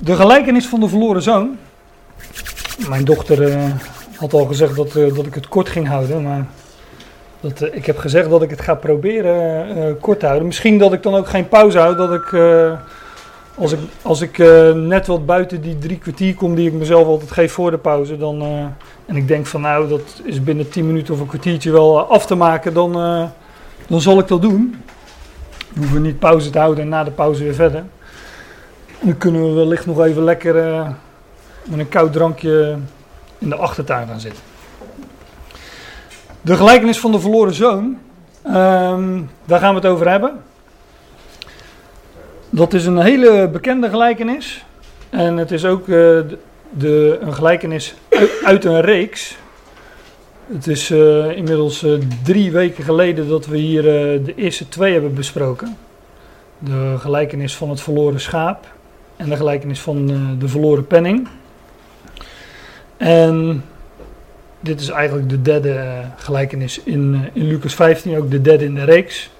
De gelijkenis van de verloren zoon. Mijn dochter eh, had al gezegd dat, eh, dat ik het kort ging houden, maar dat, eh, ik heb gezegd dat ik het ga proberen kort te houden. Misschien dat ik dan ook geen pauze houd, dat ik als ik, als ik net wat buiten die drie kwartier kom die ik mezelf altijd geef voor de pauze, dan, en ik denk van nou dat is binnen tien minuten of een kwartiertje wel af te maken, dan, dan zal ik dat doen. We hoeven niet pauze te houden en na de pauze weer verder. Dan kunnen we wellicht nog even lekker eh, met een koud drankje in de achtertuin gaan zitten. De gelijkenis van de verloren zoon, ehm, daar gaan we het over hebben. Dat is een hele bekende gelijkenis. En het is ook eh, de, een gelijkenis uit, een reeks. Het is eh, inmiddels drie weken geleden dat we hier de eerste twee hebben besproken. De gelijkenis van het verloren schaap en de gelijkenis van eh, de verloren penning. En dit is eigenlijk de derde eh, gelijkenis in, eh, in Lucas 15, ook de derde in de reeks.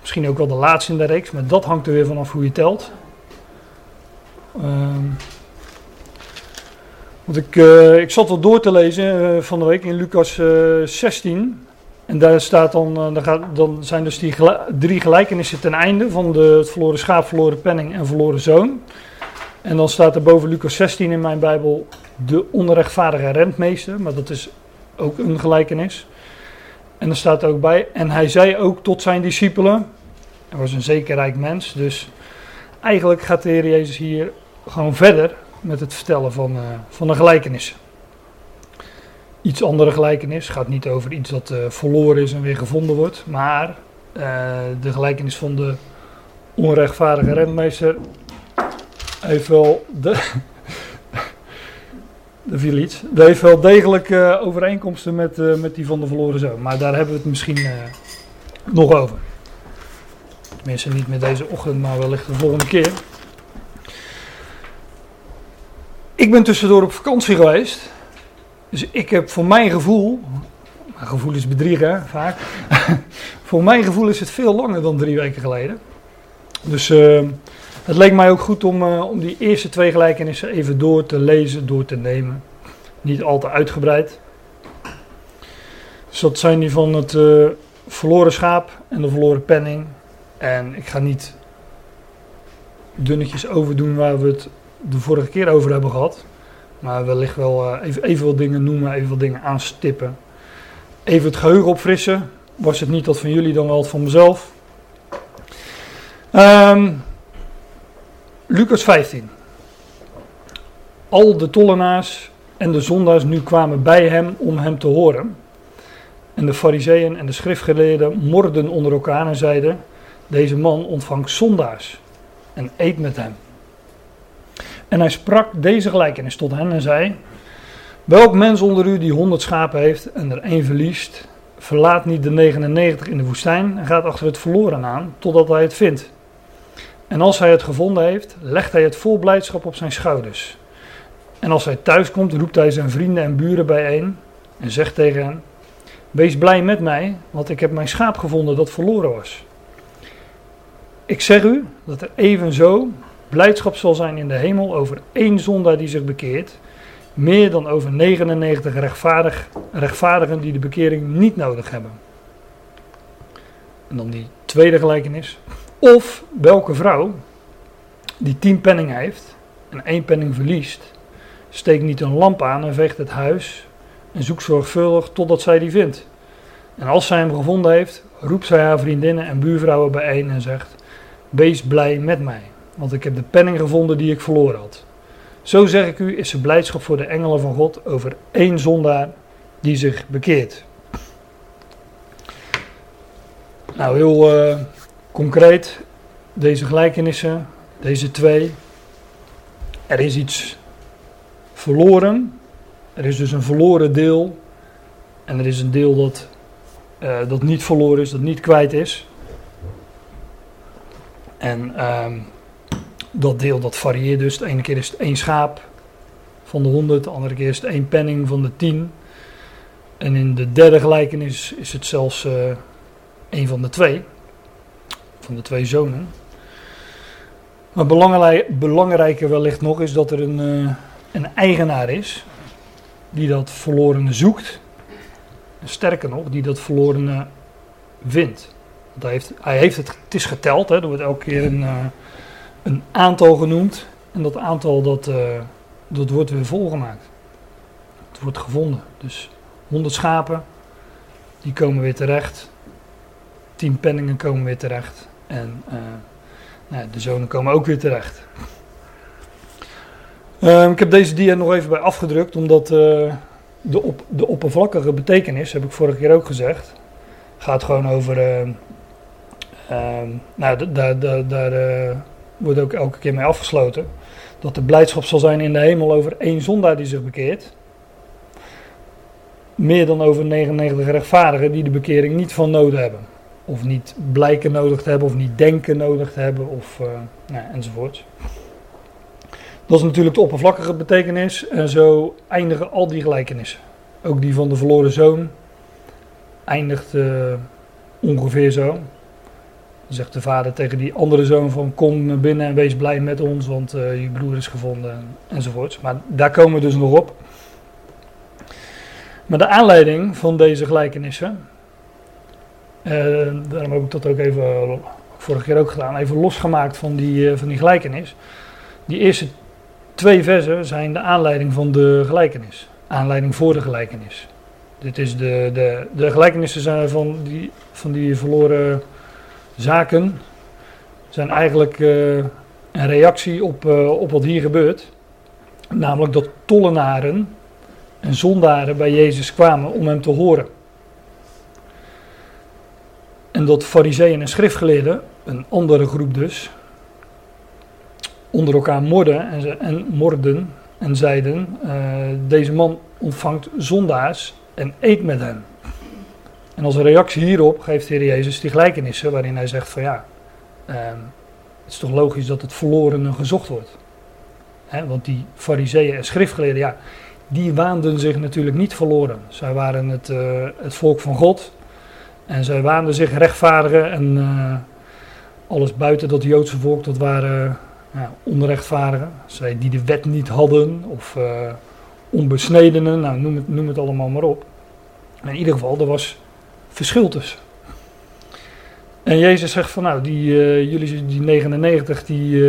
Misschien ook wel de laatste in de reeks, maar dat hangt er weer vanaf hoe je telt. Ehm, want ik, ik zat wel door te lezen van de week in Lucas eh, 16. En daar staat dan, eh, dan, gaat, dan zijn dus die drie gelijkenissen ten einde van de, het verloren schaap, verloren penning en verloren zoon. En dan staat er boven Lucas 16 in mijn Bijbel de onrechtvaardige rentmeester, maar dat is ook een gelijkenis. En er staat er ook bij, en hij zei ook tot zijn discipelen, hij was een zeker rijk mens, dus eigenlijk gaat de Heer Jezus hier gewoon verder met het vertellen van, eh, van de gelijkenissen. Iets andere gelijkenis, gaat niet over iets dat eh, verloren is en weer gevonden wordt, maar eh, de gelijkenis van de onrechtvaardige rentmeester heeft wel de, er viel iets. Heeft wel degelijk eh, overeenkomsten met, met die van de verloren zoon. Maar daar hebben we het misschien nog over. Tenminste niet met deze ochtend, maar wellicht de volgende keer. Ik ben tussendoor op vakantie geweest. Dus ik heb voor mijn gevoel... Mijn gevoel is bedriegen, vaak. voor mijn gevoel is het veel langer dan drie weken geleden. Dus... eh, het leek mij ook goed om, eh, om die eerste twee gelijkenissen even door te lezen, door te nemen. Niet al te uitgebreid. Dus dat zijn die van het eh, verloren schaap en de verloren penning. En ik ga niet dunnetjes overdoen waar we het de vorige keer over hebben gehad. Maar wellicht wel eh, even, even wat dingen noemen, even wat dingen aanstippen. Even het geheugen opfrissen. Was het niet dat van jullie, dan wel het van mezelf. Ehm Lucas 15. Al de tollenaars en de zondaars nu kwamen bij hem om hem te horen. En de fariseeën en de schriftgeleerden morden onder elkaar en zeiden, deze man ontvangt zondaars en eet met hem. En hij sprak deze gelijkenis tot hen en zei, welk mens onder u die honderd schapen heeft en er één verliest, verlaat niet de 99 in de woestijn en gaat achter het verloren aan, totdat hij het vindt. En als hij het gevonden heeft, legt hij het vol blijdschap op zijn schouders. En als hij thuis komt, roept hij zijn vrienden en buren bijeen en zegt tegen hen: Wees blij met mij, want ik heb mijn schaap gevonden dat verloren was. Ik zeg u dat er evenzo blijdschap zal zijn in de hemel over één zondaar die zich bekeert, meer dan over 99 rechtvaardig, rechtvaardigen die de bekering niet nodig hebben. En dan die tweede gelijkenis. Of welke vrouw die tien penning heeft en één penning verliest, steekt niet een lamp aan en veegt het huis en zoekt zorgvuldig totdat zij die vindt. En als zij hem gevonden heeft, roept zij haar vriendinnen en buurvrouwen bijeen en zegt: Wees blij met mij, want ik heb de penning gevonden die ik verloren had. Zo zeg ik u, is de blijdschap voor de engelen van God over één zondaar die zich bekeert. Nou, heel eh, concreet, deze gelijkenissen, deze twee. Er is iets verloren. Er is dus een verloren deel. En er is een deel dat, eh, dat niet verloren is, dat niet kwijt is. En ehm, dat deel dat varieert dus. De ene keer is het één schaap van de honderd, de andere keer is het één penning van de tien. En in de derde gelijkenis is het zelfs eh één van de twee. Van de twee zonen. Maar belangrijk, belangrijker wellicht nog is dat er een, uh, een eigenaar is die dat verlorene zoekt. sterker nog, die dat verlorene vindt. Want hij heeft, hij heeft het, het is geteld, hè, er wordt elke keer een, uh, een aantal genoemd. En dat aantal dat, uh, dat wordt weer volgemaakt. Het wordt gevonden. Dus 100 schapen, die komen weer terecht. 10 penningen komen weer terecht. En uh, nou, de zonen komen ook weer terecht. Uh, ik heb deze dia nog even bij afgedrukt, omdat uh, de, op, de oppervlakkige betekenis, heb ik vorige keer ook gezegd, gaat gewoon over. nou, daar, daar, daar wordt ook elke keer mee afgesloten. Dat de blijdschap zal zijn in de hemel over één zondaar die zich bekeert. Meer dan over 99 rechtvaardigen die de bekering niet van nodig hebben of niet blijken nodig te hebben, of niet denken nodig te hebben, of uh, nou, enzovoort. Dat is natuurlijk de oppervlakkige betekenis. En zo eindigen al die gelijkenissen. Ook die van de verloren zoon eindigt uh, ongeveer zo. Zegt de vader tegen die andere zoon van kom binnen en wees blij met ons, want uh, je broer is gevonden enzovoort. Maar daar komen we dus nog op. Maar de aanleiding van deze gelijkenissen uh, daarom heb ik dat ook even, vorige keer ook gedaan, even losgemaakt van die, van die gelijkenis. Die eerste twee versen zijn de aanleiding van de gelijkenis. Aanleiding voor de gelijkenis. Dit is de, de, de gelijkenissen zijn van, die, van die verloren zaken. Zijn eigenlijk uh, een reactie op, op wat hier gebeurt. Namelijk dat tollenaren en zondaren bij Jezus kwamen om hem te horen. En dat fariseeën en schriftgeleerden, een andere groep dus, onder elkaar morden en, en, morden en zeiden, uh, deze man ontvangt zondaars en eet met hen. En als reactie hierop geeft de Heer Jezus die gelijkenissen waarin hij zegt van ja, uh, het is toch logisch dat het verlorene gezocht wordt. Want die fariseeën en schriftgeleerden, ja, die waanden zich natuurlijk niet verloren. Zij waren het, uh, het volk van God, en zij waanden zich rechtvaardigen en uh, alles buiten dat Joodse volk, dat waren uh, onrechtvaardigen. Zij die de wet niet hadden of uh, onbesnedenen, nou, noem, het, noem het allemaal maar op. in ieder geval, er was verschil tussen. En Jezus zegt van nou, die, jullie die 99 die,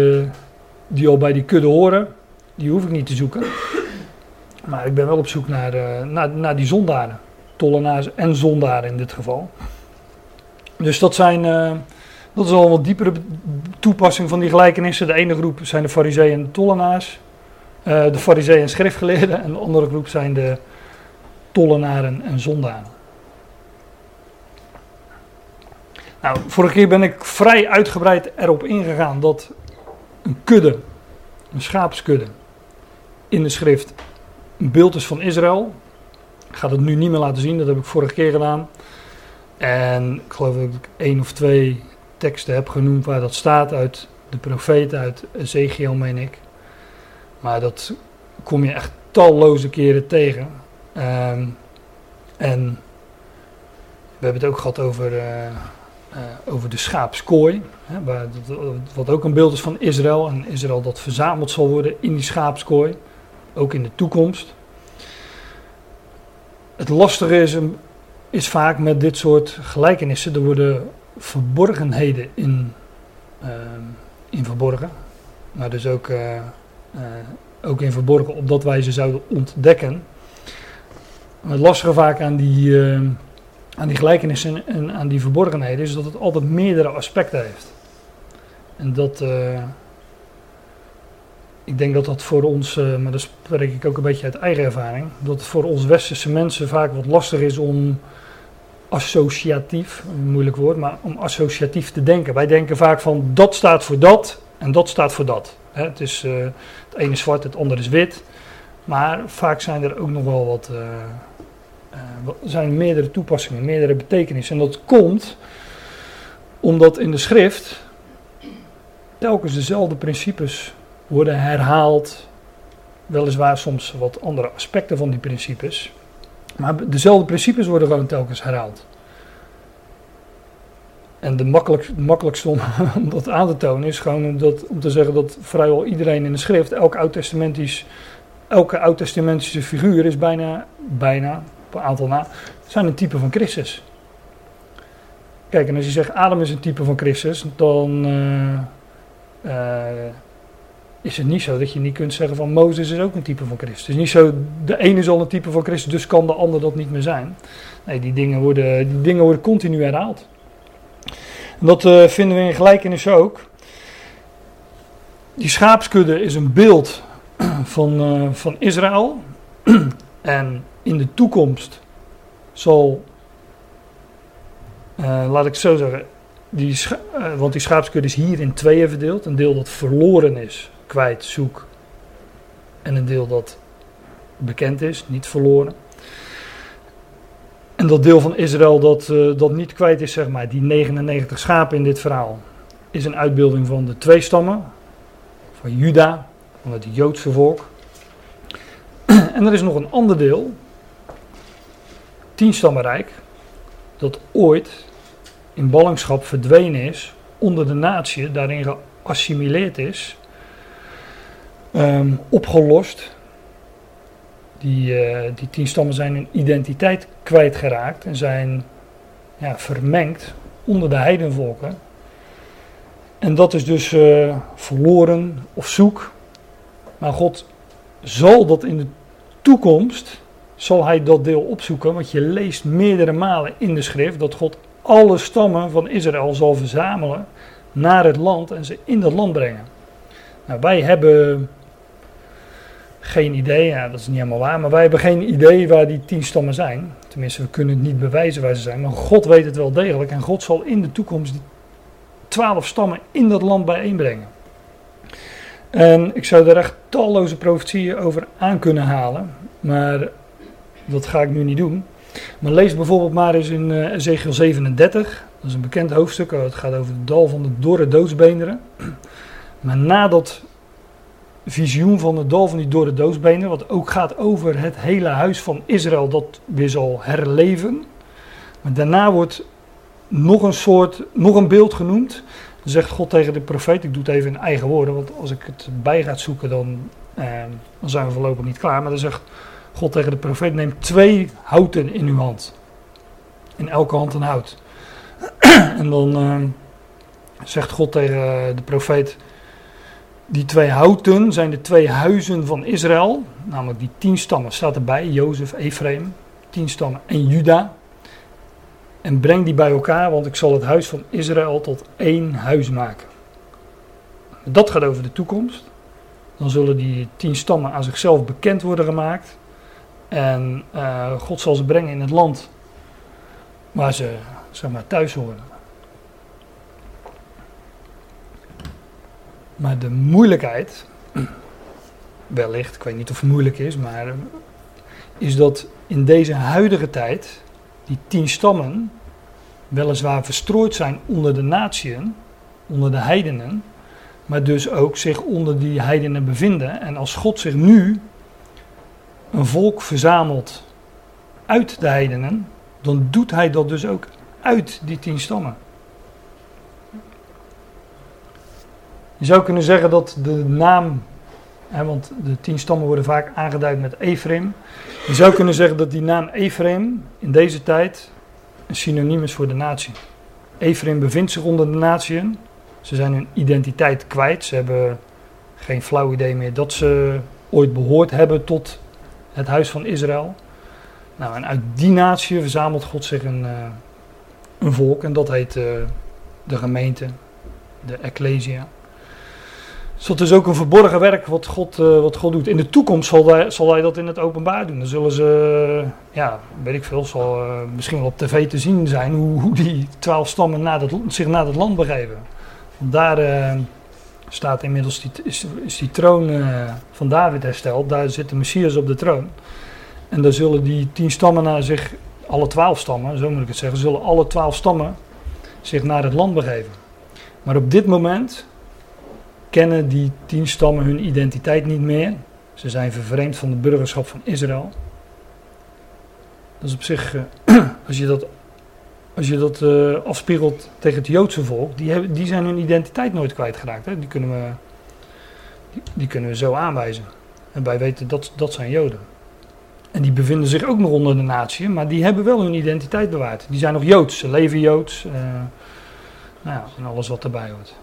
die al bij die kudde horen, die hoef ik niet te zoeken. Maar ik ben wel op zoek naar, naar, naar die zondaren tollenaars en zondaren in dit geval. Dus dat zijn, dat is al een wat diepere toepassing van die gelijkenissen. De ene groep zijn de fariseeën en de tollenaars. De fariseeën en schriftgeleerden. En de andere groep zijn de tollenaren en zondaren. Nou, vorige keer ben ik vrij uitgebreid erop ingegaan dat een kudde, een schaapskudde, in de schrift een beeld is van Israël. Ik ga het nu niet meer laten zien, dat heb ik vorige keer gedaan. En ik geloof dat ik één of twee teksten heb genoemd waar dat staat uit de profeet, uit Ezekiel meen ik. Maar dat kom je echt talloze keren tegen. Um, en we hebben het ook gehad over, uh, uh, over de schaapskooi. Hè, waar, wat ook een beeld is van Israël. En Israël dat verzameld zal worden in die schaapskooi. Ook in de toekomst het lastige is, is vaak met dit soort gelijkenissen, er worden verborgenheden in, uh, in verborgen. Maar dus ook, uh, uh, ook in verborgen opdat wij ze zouden ontdekken. het lastige vaak aan die, ehm, aan die gelijkenissen en aan die verborgenheden is dat het altijd meerdere aspecten heeft. En dat eh, ik denk dat dat voor ons, uh, maar dat spreek ik ook een beetje uit eigen ervaring, dat het voor ons westerse mensen vaak wat lastig is om associatief, een moeilijk woord, maar om associatief te denken. Wij denken vaak van dat staat voor dat en dat staat voor dat. Hè, het, is, uh, het ene is zwart, het andere is wit. Maar vaak zijn er ook nog wel wat, uh, zijn meerdere toepassingen, meerdere betekenissen. En dat komt omdat in de schrift telkens dezelfde principes worden herhaald. Weliswaar soms wat andere aspecten van die principes. Maar dezelfde principes worden gewoon telkens herhaald. En de makkelijk, makkelijkste om, dat aan te tonen is gewoon om, dat, te zeggen dat vrijwel iedereen in de schrift, oud-testamentisch, elke oud-testamentische figuur is bijna, bijna, een aantal na, zijn een type van Christus. Kijk, en als je zegt Adam is een type van Christus, dan uh, is het niet zo dat je niet kunt zeggen van Mozes is ook een type van Christus. Het is niet zo, de ene is al een type van Christus, dus kan de ander dat niet meer zijn. Nee, die dingen worden, die dingen worden continu herhaald. En dat uh, vinden we in gelijkenis ook. Die schaapskudde is een beeld van, van Israël. en in de toekomst zal, uh, laat ik zo zeggen, die want die schaapskudde is hier in tweeën verdeeld. Een deel dat verloren is, kwijt, zoek. En een deel dat bekend is, niet verloren. En dat deel van Israël dat, uh, dat niet kwijt is, zeg maar, die 99 schapen in dit verhaal, is een uitbeelding van de twee stammen, van Juda, van het Joodse volk. en er is nog een ander deel, tien stammenrijk, dat ooit in ballingschap verdwenen is, onder de natie, daarin geassimileerd is, um, opgelost die, uh, die tien stammen zijn hun identiteit kwijtgeraakt en zijn ja, vermengd onder de heidenvolken. En dat is dus uh, verloren of zoek. Maar God zal dat in de toekomst, zal hij dat deel opzoeken. Want je leest meerdere malen in de schrift dat God alle stammen van Israël zal verzamelen naar het land en ze in dat land brengen. Nou, wij hebben geen idee, ja, dat is niet helemaal waar, maar wij hebben geen idee waar die tien stammen zijn. Tenminste, we kunnen het niet bewijzen waar ze zijn, maar God weet het wel degelijk. En God zal in de toekomst die twaalf stammen in dat land bijeenbrengen. En ik zou er echt talloze profetieën over aan kunnen halen, maar dat ga ik nu niet doen. Maar lees bijvoorbeeld maar eens in uh, Ezekiel 37, dat is een bekend hoofdstuk, het gaat over het dal van de dorre doodsbeenderen. Maar nadat visioen van het dal van die door de doosbenen, wat ook gaat over het hele huis van Israël dat weer zal herleven. Maar daarna wordt nog een soort, nog een beeld genoemd. Dan zegt God tegen de profeet, ik doe het even in eigen woorden, want als ik het bij ga zoeken dan, eh, dan zijn we voorlopig niet klaar. Maar dan zegt God tegen de profeet, neem twee houten in uw hand. In elke hand een hout. en dan eh, zegt God tegen de profeet, die twee houten zijn de twee huizen van Israël, namelijk die tien stammen, staat erbij, Jozef, Ephraim, tien stammen en Juda. En breng die bij elkaar, want ik zal het huis van Israël tot één huis maken. Dat gaat over de toekomst. Dan zullen die tien stammen aan zichzelf bekend worden gemaakt. En uh, God zal ze brengen in het land waar ze zeg maar, thuis horen. Maar de moeilijkheid, wellicht, ik weet niet of het moeilijk is, maar is dat in deze huidige tijd die tien stammen weliswaar verstrooid zijn onder de natieën, onder de heidenen, maar dus ook zich onder die heidenen bevinden. En als God zich nu een volk verzamelt uit de heidenen, dan doet hij dat dus ook uit die tien stammen. Je zou kunnen zeggen dat de naam, want de tien stammen worden vaak aangeduid met Ephraim. Je zou kunnen zeggen dat die naam Ephraim in deze tijd een synoniem is voor de natie. Ephraim bevindt zich onder de natieën. Ze zijn hun identiteit kwijt. Ze hebben geen flauw idee meer dat ze ooit behoord hebben tot het huis van Israël. Nou, en uit die natie verzamelt God zich een, uh, een volk en dat heet uh, de gemeente, de Ecclesia. Dus dat is ook een verborgen werk wat God, uh, wat God doet. In de toekomst zal hij, zal hij dat in het openbaar doen. Dan zullen ze, ja, weet ik veel, zal misschien wel op tv te zien zijn hoe, hoe die twaalf stammen dat, zich naar het land begeven. Want daar staat inmiddels die, is, die troon van David hersteld. Daar zit de Messias op de troon. En dan zullen die tien stammen naar zich, alle twaalf stammen, zo moet ik het zeggen, zullen alle twaalf stammen zich naar het land begeven. Maar op dit moment kennen die tien stammen hun identiteit niet meer. Ze zijn vervreemd van de burgerschap van Israël. Dat is op zich, eh, als je dat als je dat uh, afspiegelt tegen het Joodse volk, die, hebben, die zijn hun identiteit nooit kwijtgeraakt. Hè? Die, kunnen we, die, die, kunnen we zo aanwijzen. En wij weten dat dat zijn Joden. En die bevinden zich ook nog onder de natie, maar die hebben wel hun identiteit bewaard. Die zijn nog Joods, ze leven Joods. Uh, nou ja, en alles wat erbij hoort.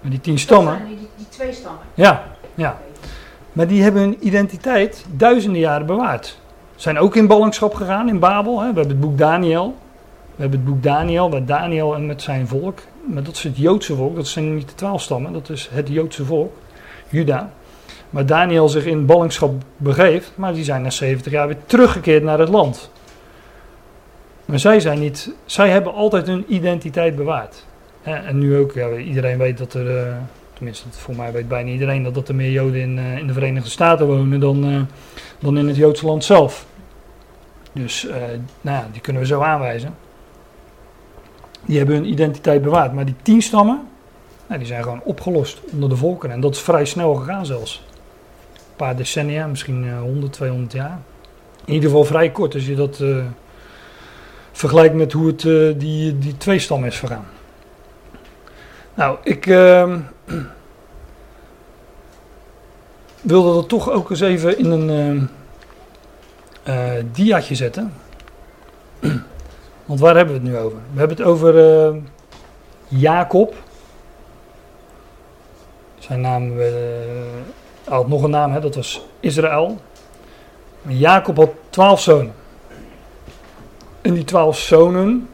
Maar die tien stammen. Die, die, twee stammen. Ja, ja. Maar die hebben hun identiteit duizenden jaren bewaard. Zijn ook in ballingschap gegaan in Babel. Hè. We hebben het boek Daniel. We hebben het boek Daniel, waar Daniel en met zijn volk. Maar dat is het Joodse volk, dat zijn niet de twaalf stammen, dat is het Joodse volk, Juda. Waar Daniel zich in ballingschap begeeft, maar die zijn na 70 jaar weer teruggekeerd naar het land. Maar zij zijn niet, zij hebben altijd hun identiteit bewaard. En nu ook, iedereen weet dat er, eh, tenminste voor mij weet bijna iedereen, dat, er meer Joden in, eh, in de Verenigde Staten wonen dan, eh, dan in het Joodse land zelf. Dus nou die kunnen we zo aanwijzen. Die hebben hun identiteit bewaard. Maar die tien stammen, nou, die zijn gewoon opgelost onder de volkeren. En dat is vrij snel gegaan zelfs. Een paar decennia, misschien 100, 200 jaar. In ieder geval vrij kort als je dat uh, vergelijkt met hoe het uh, die, die twee stammen is vergaan. Nou, ik uh, wilde dat toch ook eens even in een uh, diaatje zetten. Want waar hebben we het nu over? We hebben het over uh, Jacob. Zijn naam uh, had nog een naam, hè? dat was Israël. Maar Jacob had twaalf zonen. En die twaalf zonen,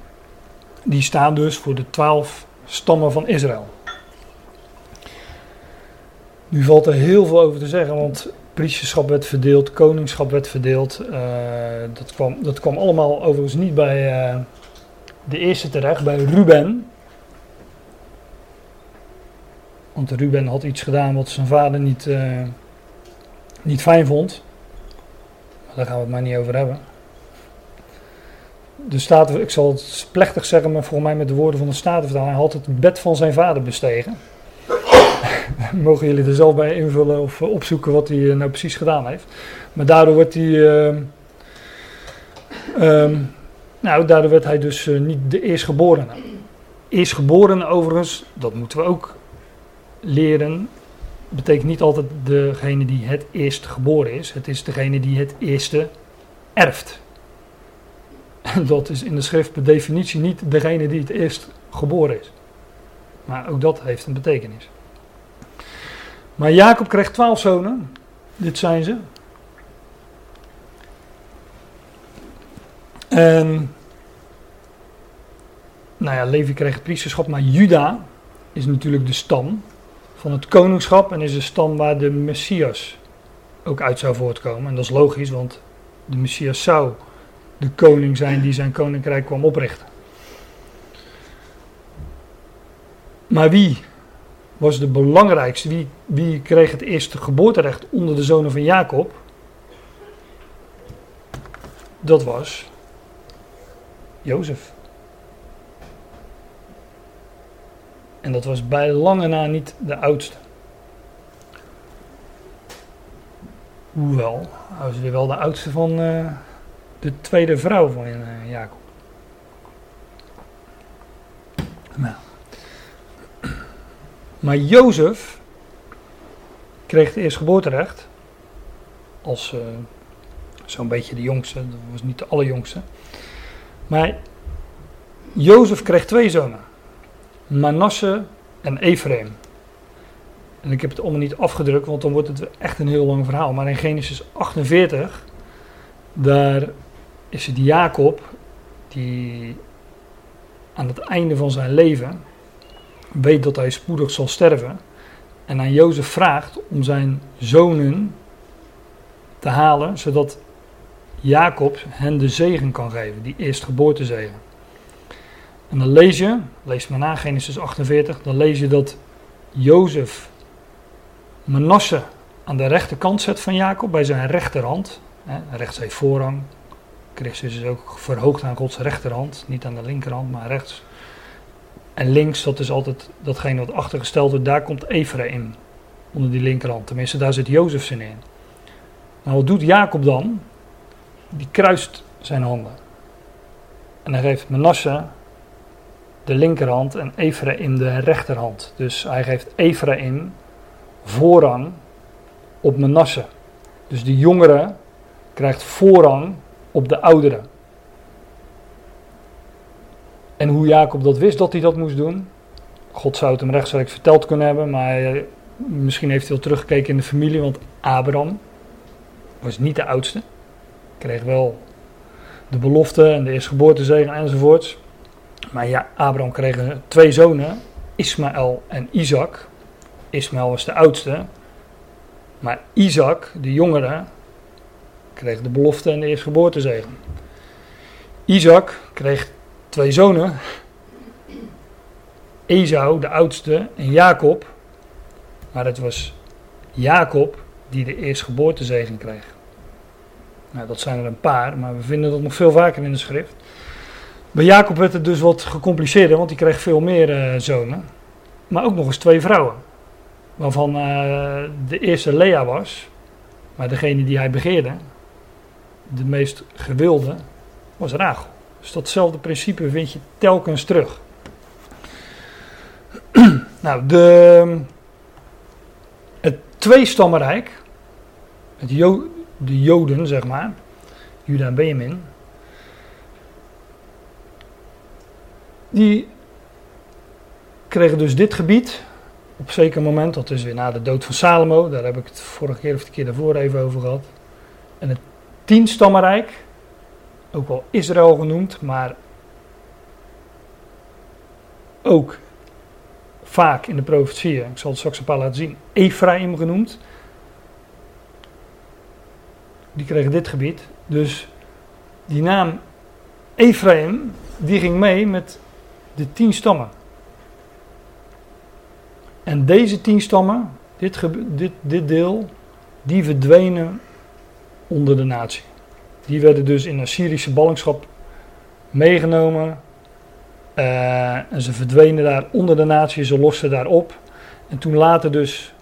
die staan dus voor de twaalf stammen van Israël. Nu valt er heel veel over te zeggen, want priesterschap werd verdeeld, koningschap werd verdeeld. Uh, dat, kwam, dat kwam allemaal overigens niet bij uh, de eerste terecht, bij Ruben. Want Ruben had iets gedaan wat zijn vader niet, uh, niet fijn vond. Maar daar gaan we het maar niet over hebben. De staten, ik zal het plechtig zeggen, maar volgens mij met de woorden van de Statenvertaler, hij had het bed van zijn vader bestegen. Mogen jullie er zelf bij invullen of opzoeken wat hij eh, nou precies gedaan heeft. Maar daardoor wordt hij. Uh, um, nou, daardoor werd hij dus uh, niet de eerstgeborene. Eerstgeborene overigens, dat moeten we ook leren, betekent niet altijd degene die het eerst geboren is. Het is degene die het eerste erft. En dat is in de schrift per definitie niet degene die het eerst geboren is. Maar ook dat heeft een betekenis. Maar Jacob kreeg twaalf zonen. Dit zijn ze. En. Nou ja, Levi kreeg het priesterschap, maar Juda is natuurlijk de stam van het koningschap en is de stam waar de Messias ook uit zou voortkomen. En dat is logisch, want de Messias zou de koning zijn die zijn koninkrijk kwam oprichten. Maar wie was de belangrijkste. Wie, wie kreeg het eerste geboorterecht onder de zonen van Jacob? Dat was Jozef. En dat was bij lange na niet de oudste. Hoewel, hij was weer wel de oudste van uh, de tweede vrouw van uh, Jacob. Nou. Maar Jozef kreeg het eerst geboorterecht. Als uh, zo'n beetje de jongste, dat was niet de allerjongste. Maar Jozef kreeg twee zonen. Manasse en Ephraim. En ik heb het allemaal niet afgedrukt, want dan wordt het echt een heel lang verhaal. Maar in Genesis 48, daar is het Jacob die aan het einde van zijn leven weet dat hij spoedig zal sterven. En aan Jozef vraagt om zijn zonen te halen, zodat Jacob hen de zegen kan geven, die eerstgeboortezegen. En dan lees je, lees maar na Genesis 48, dan lees je dat Jozef Manasse aan de rechterkant zet van Jacob, bij zijn rechterhand. rechts heeft voorrang. Christus is ook verhoogd aan Gods rechterhand, niet aan de linkerhand, maar rechts. En links, dat is altijd datgene wat achtergesteld wordt, daar komt Ephraim onder die linkerhand. Tenminste, daar zit Jozef zin in. Nou, wat doet Jacob dan? Die kruist zijn handen. En hij geeft Manasse de linkerhand en Ephraim de rechterhand. Dus hij geeft Ephraim voorrang op Manasse. Dus de jongere krijgt voorrang op de oudere. En hoe Jacob dat wist dat hij dat moest doen, God zou het hem rechtstreeks verteld kunnen hebben, maar misschien heeft hij wel teruggekeken in de familie, want Abraham was niet de oudste. Kreeg wel de belofte en de eerstgeboortezegen enzovoorts. Maar ja, Abraham kreeg twee zonen, Ismaël en Isaac. Ismaël was de oudste, maar Isaac, de jongere, kreeg de belofte en de eerstgeboortezegen. Isaac kreeg twee zonen, Esau, de oudste, en Jacob. Maar het was Jacob die de eerstgeboortezegen kreeg. Nou, dat zijn er een paar, maar we vinden dat nog veel vaker in de schrift. Bij Jacob werd het dus wat gecompliceerder, want hij kreeg veel meer uh, zonen. Maar ook nog eens twee vrouwen. Waarvan uh, de eerste Lea was, maar degene die hij begeerde, de meest gewilde, was Rachel. Dus datzelfde principe vind je telkens terug. nou, de, het tweestammenrijk, het de Joden zeg maar, Juda en Benjamin, die kregen dus dit gebied op zeker moment, dat is weer na de dood van Salomo, daar heb ik het vorige keer of de keer daarvoor even over gehad. En het tienstammenrijk, ook wel Israël genoemd, maar ook vaak in de profetieën, ik zal het straks een paar laten zien, Ephraim genoemd. Die kregen dit gebied. Dus die naam Ephraim, die ging mee met de tien stammen. En deze tien stammen, dit, dit, dit deel, die verdwenen onder de natie. Die werden dus in Assyrische ballingschap meegenomen. Uh, en ze verdwenen daar onder de natie, ze losten daar op. En toen later dus,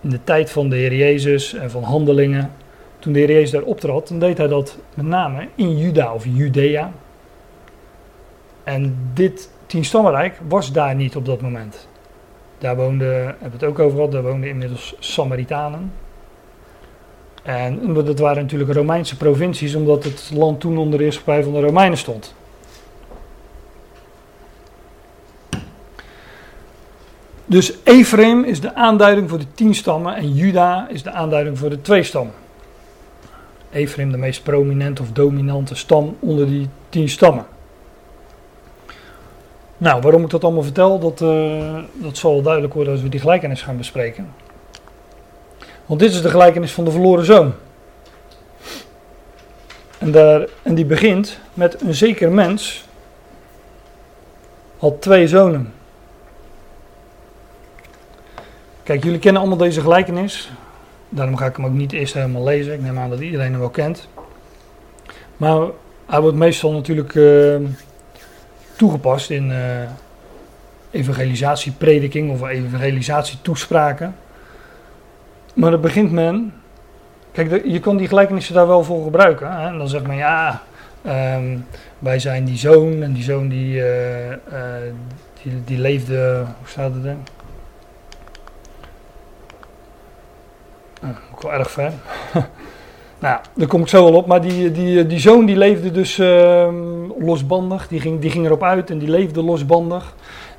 in de tijd van de Heer Jezus en van handelingen, toen de Heer Jezus daar optrad, dan deed hij dat met name in Juda of Judea. En dit tienstammenrijk was daar niet op dat moment. Daar woonden, hebben we het ook over gehad, daar woonden inmiddels Samaritanen. En dat waren natuurlijk Romeinse provincies, omdat het land toen onder de heerschappij van de Romeinen stond. Dus Ephraim is de aanduiding voor de tien stammen en Juda is de aanduiding voor de twee stammen. Ephraim de meest prominente of dominante stam onder die tien stammen. Nou, waarom ik dat allemaal vertel, dat, uh, dat zal duidelijk worden als we die gelijkenis gaan bespreken. Want dit is de gelijkenis van de verloren zoon. En, daar, en die begint met een zeker mens had twee zonen. Kijk, jullie kennen allemaal deze gelijkenis. Daarom ga ik hem ook niet eerst helemaal lezen. Ik neem aan dat iedereen hem wel kent. Maar hij wordt meestal natuurlijk uh, toegepast in uh, evangelisatieprediking of evangelisatietoespraken. Maar dan begint men. Kijk, je kan die gelijkenissen daar wel voor gebruiken. Hè? En dan zegt men ja, um, wij zijn die zoon en die zoon die, uh, uh, die, die, leefde. Hoe staat het er? Uh, ook wel erg ver. nou, daar kom ik zo wel op. Maar die, die, die zoon die leefde dus uh, losbandig. Die ging, die ging erop uit en die leefde losbandig.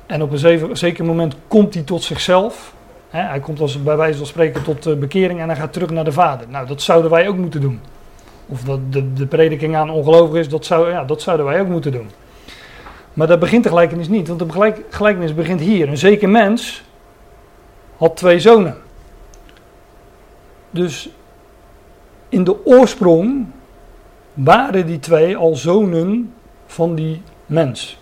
En op een zeker moment komt hij tot zichzelf hij komt als bij wijze van spreken tot uh, bekering en hij gaat terug naar de Vader. Nou, dat zouden wij ook moeten doen. Of dat de, de prediking aan ongelovigen is, dat, zou, ja, dat zouden wij ook moeten doen. Maar dat begint de gelijkenis niet, want de gelijkenis begint hier. Een zeker mens had twee zonen. Dus in de oorsprong waren die twee al zonen van die mens.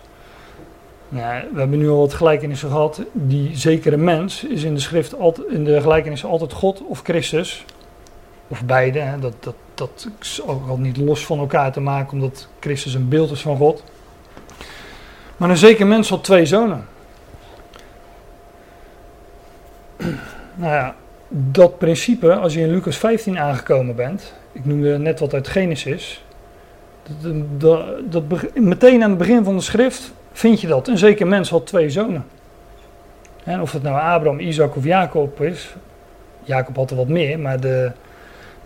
Nou, we hebben nu al wat gelijkenissen gehad. Die zekere mens is in de schrift altijd, in de gelijkenissen altijd God of Christus. Of beide. Hè. Dat, dat, dat is ook al niet los van elkaar te maken, omdat Christus een beeld is van God. Maar een zeker mens had twee zonen. Nou ja, dat principe, als je in Lucas 15 aangekomen bent, ik noemde net wat uit Genesis, dat, dat, dat, meteen aan het begin van de schrift vind je dat. Een zeker mens had twee zonen. En of het nou Abraham, Isaac of Jacob is. Jacob had er wat meer, maar de,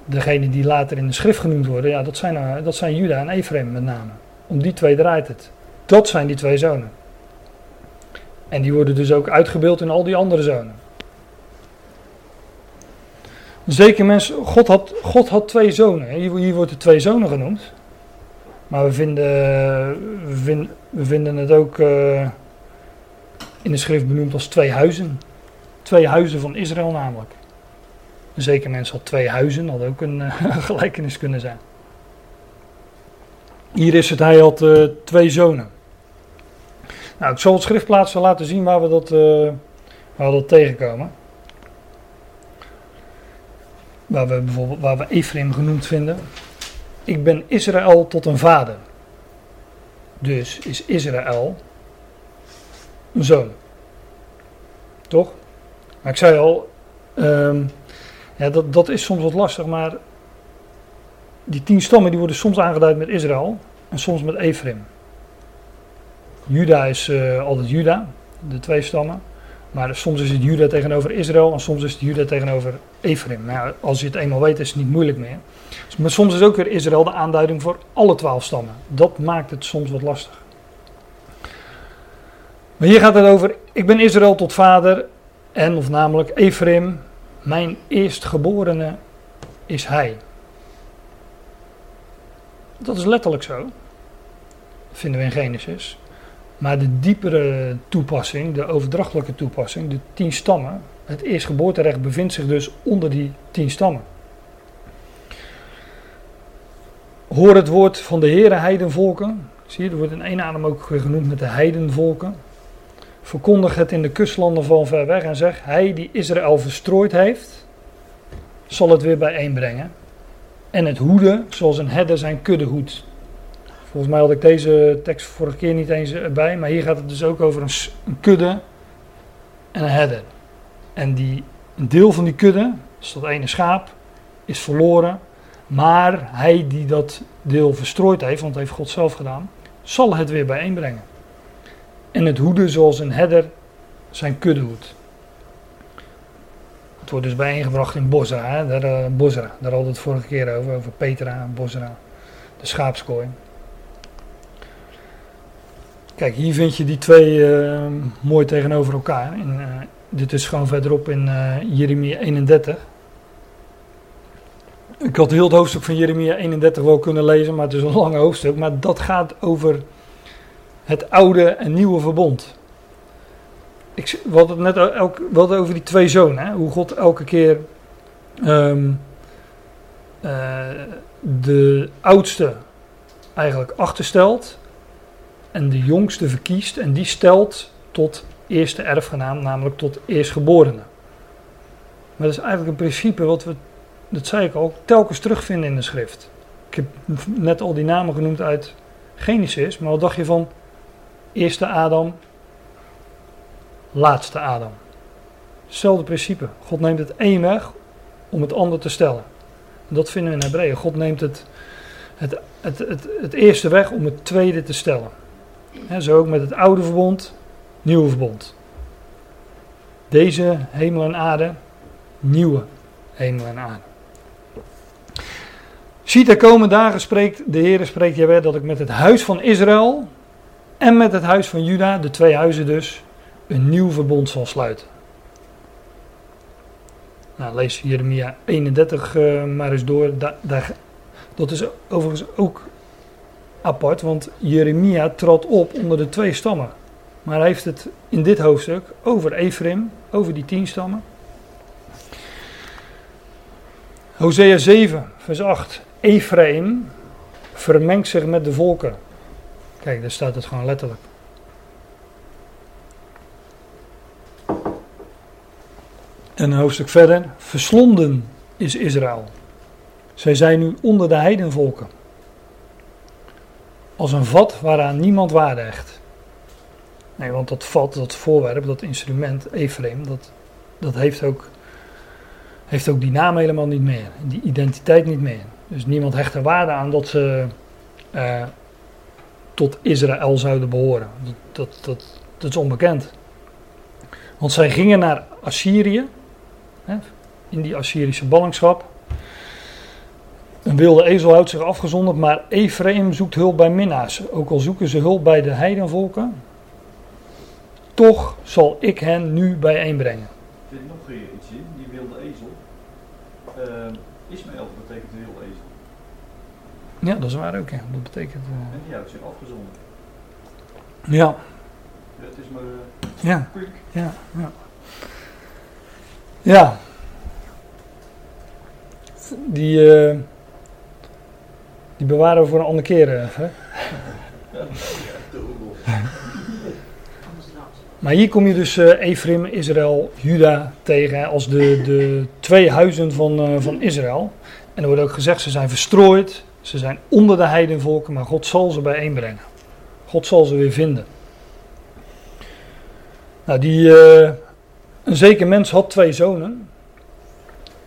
degene die later in de schrift genoemd worden, ja, dat zijn, eh, dat zijn Juda en Ephraim met name. Om die twee draait het. Dat zijn die twee zonen. En die worden dus ook uitgebeeld in al die andere zonen. Zeker mensen, God had, God had twee zonen. Hier, hier wordt het twee zonen genoemd. Maar we vinden, we vinden, we vinden het ook uh, in de schrift benoemd als twee huizen. Twee huizen van Israël namelijk. Zeker mensen had twee huizen, had ook een uh, gelijkenis kunnen zijn. Hier is het, hij had uh, twee zonen. Nou, ik zal het schriftplaatsen laten zien waar we dat, waar we dat tegenkomen. Waar we bijvoorbeeld waar we Ephraim genoemd vinden. Ik ben Israël tot een vader. Dus is Israël een zoon. Toch? Maar ik zei al, um, ja, dat, dat is soms wat lastig, maar die tien stammen die worden soms aangeduid met Israël en soms met Ephraim. Juda is uh, altijd Juda, de twee stammen. Maar soms is het Juda tegenover Israël en soms is het Juda tegenover Ephraim. Nou, als je het eenmaal weet is het niet moeilijk meer. Maar soms is ook weer Israël de aanduiding voor alle twaalf stammen. Dat maakt het soms wat lastig. Maar hier gaat het over, ik ben Israël tot vader en of namelijk Ephraim, mijn eerstgeborene is hij. Dat is letterlijk zo. Vinden we in Genesis. Maar de diepere toepassing, de overdrachtelijke toepassing, de tien stammen, het eerstgeboorterecht bevindt zich dus onder die tien stammen. Hoor het woord van de Heere heidenvolken. Zie je, er wordt in één adem ook genoemd met de heidenvolken. Verkondig het in de kustlanden van ver weg en zeg: Hij die Israël verstrooid heeft, zal het weer bijeenbrengen. En het hoeden zoals een herder zijn kudde hoedt. Volgens mij had ik deze tekst vorige keer niet eens bij, maar hier gaat het dus ook over een, kudde en een herder. En die, een deel van die kudde, dus dat ene schaap, is verloren. Maar hij die dat deel verstrooid heeft, want dat heeft God zelf gedaan, zal het weer bijeenbrengen. En het hoeden zoals een herder zijn kudde hoedt. Het wordt dus bijeengebracht in Bosra. Daar, uh, Bosra. Daar hadden we het vorige keer over, over Petra en Bosra. De schaapskooi. Kijk, hier vind je die twee uh, mooi tegenover elkaar. In, uh, dit is gewoon verderop in uh, Jeremia 31. Ik had heel het hoofdstuk van Jeremia 31 wel kunnen lezen, maar het is een lang hoofdstuk. Maar dat gaat over het oude en nieuwe verbond. Ik, we hadden het net over die twee zonen. Hè? Hoe God elke keer um, de oudste eigenlijk achterstelt en de jongste verkiest en die stelt tot eerste erfgenaam, namelijk tot eerstgeborene. Maar dat is eigenlijk een principe wat we, dat zei ik al, telkens terugvinden in de schrift. Ik heb net al die namen genoemd uit Genesis, maar wat dacht je van eerste Adam, laatste Adam? Hetzelfde principe. God neemt het één weg om het ander te stellen. En dat vinden we in Hebreeën. God neemt het, het, het, het, het eerste weg om het tweede te stellen zo ook met het oude verbond, nieuwe verbond. Deze hemel en aarde, nieuwe hemel en aarde. Ziet er komen dagen, spreekt de Heer, spreekt Jawel, dat ik met het huis van Israël en met het huis van Juda, de twee huizen dus, een nieuw verbond zal sluiten. Nou, lees Jeremia 31 uh, maar eens door. dat is overigens ook apart, want Jeremia trad op onder de twee stammen. Maar hij heeft het in dit hoofdstuk over Ephraim, over die tien stammen. Hosea 7, vers 8. Ephraim vermengt zich met de volken. Kijk, daar staat het gewoon letterlijk. En een hoofdstuk verder. Verslonden is Israël. Zij zijn nu onder de heidenvolken als een vat waaraan niemand waarde hecht. Nee, want dat vat, dat voorwerp, dat instrument, Ephraim, dat, dat heeft, ook, heeft ook die naam helemaal niet meer. Die identiteit niet meer. Dus niemand hecht er waarde aan dat ze uh, tot Israël zouden behoren. Dat, dat, dat, dat is onbekend. Want zij gingen naar Assyrië, hè, in die Assyrische ballingschap. Een wilde ezel houdt zich afgezonderd, maar Ephraim zoekt hulp bij minnaars. Ook al zoeken ze hulp bij de heidenvolken, toch zal ik hen nu bijeenbrengen. Er zit nog iets in, die wilde ezel. Uh, Ismaël betekent wilde ezel. Ja, dat is waar ook. Ja. Dat betekent. Uh... En die houdt zich afgezonderd. Ja. ja. Het is maar. Uh, ja. ja. Ja. Ja. Die. Die bewaren we voor een andere keer. Uh, hè? Maar hier kom je dus uh, Ephraim, Israël, Juda tegen als de, de twee huizen van, uh, van Israël. En er wordt ook gezegd, ze zijn verstrooid, ze zijn onder de heidenvolken, maar God zal ze bijeenbrengen. God zal ze weer vinden. Nou, die, een zeker mens had twee zonen.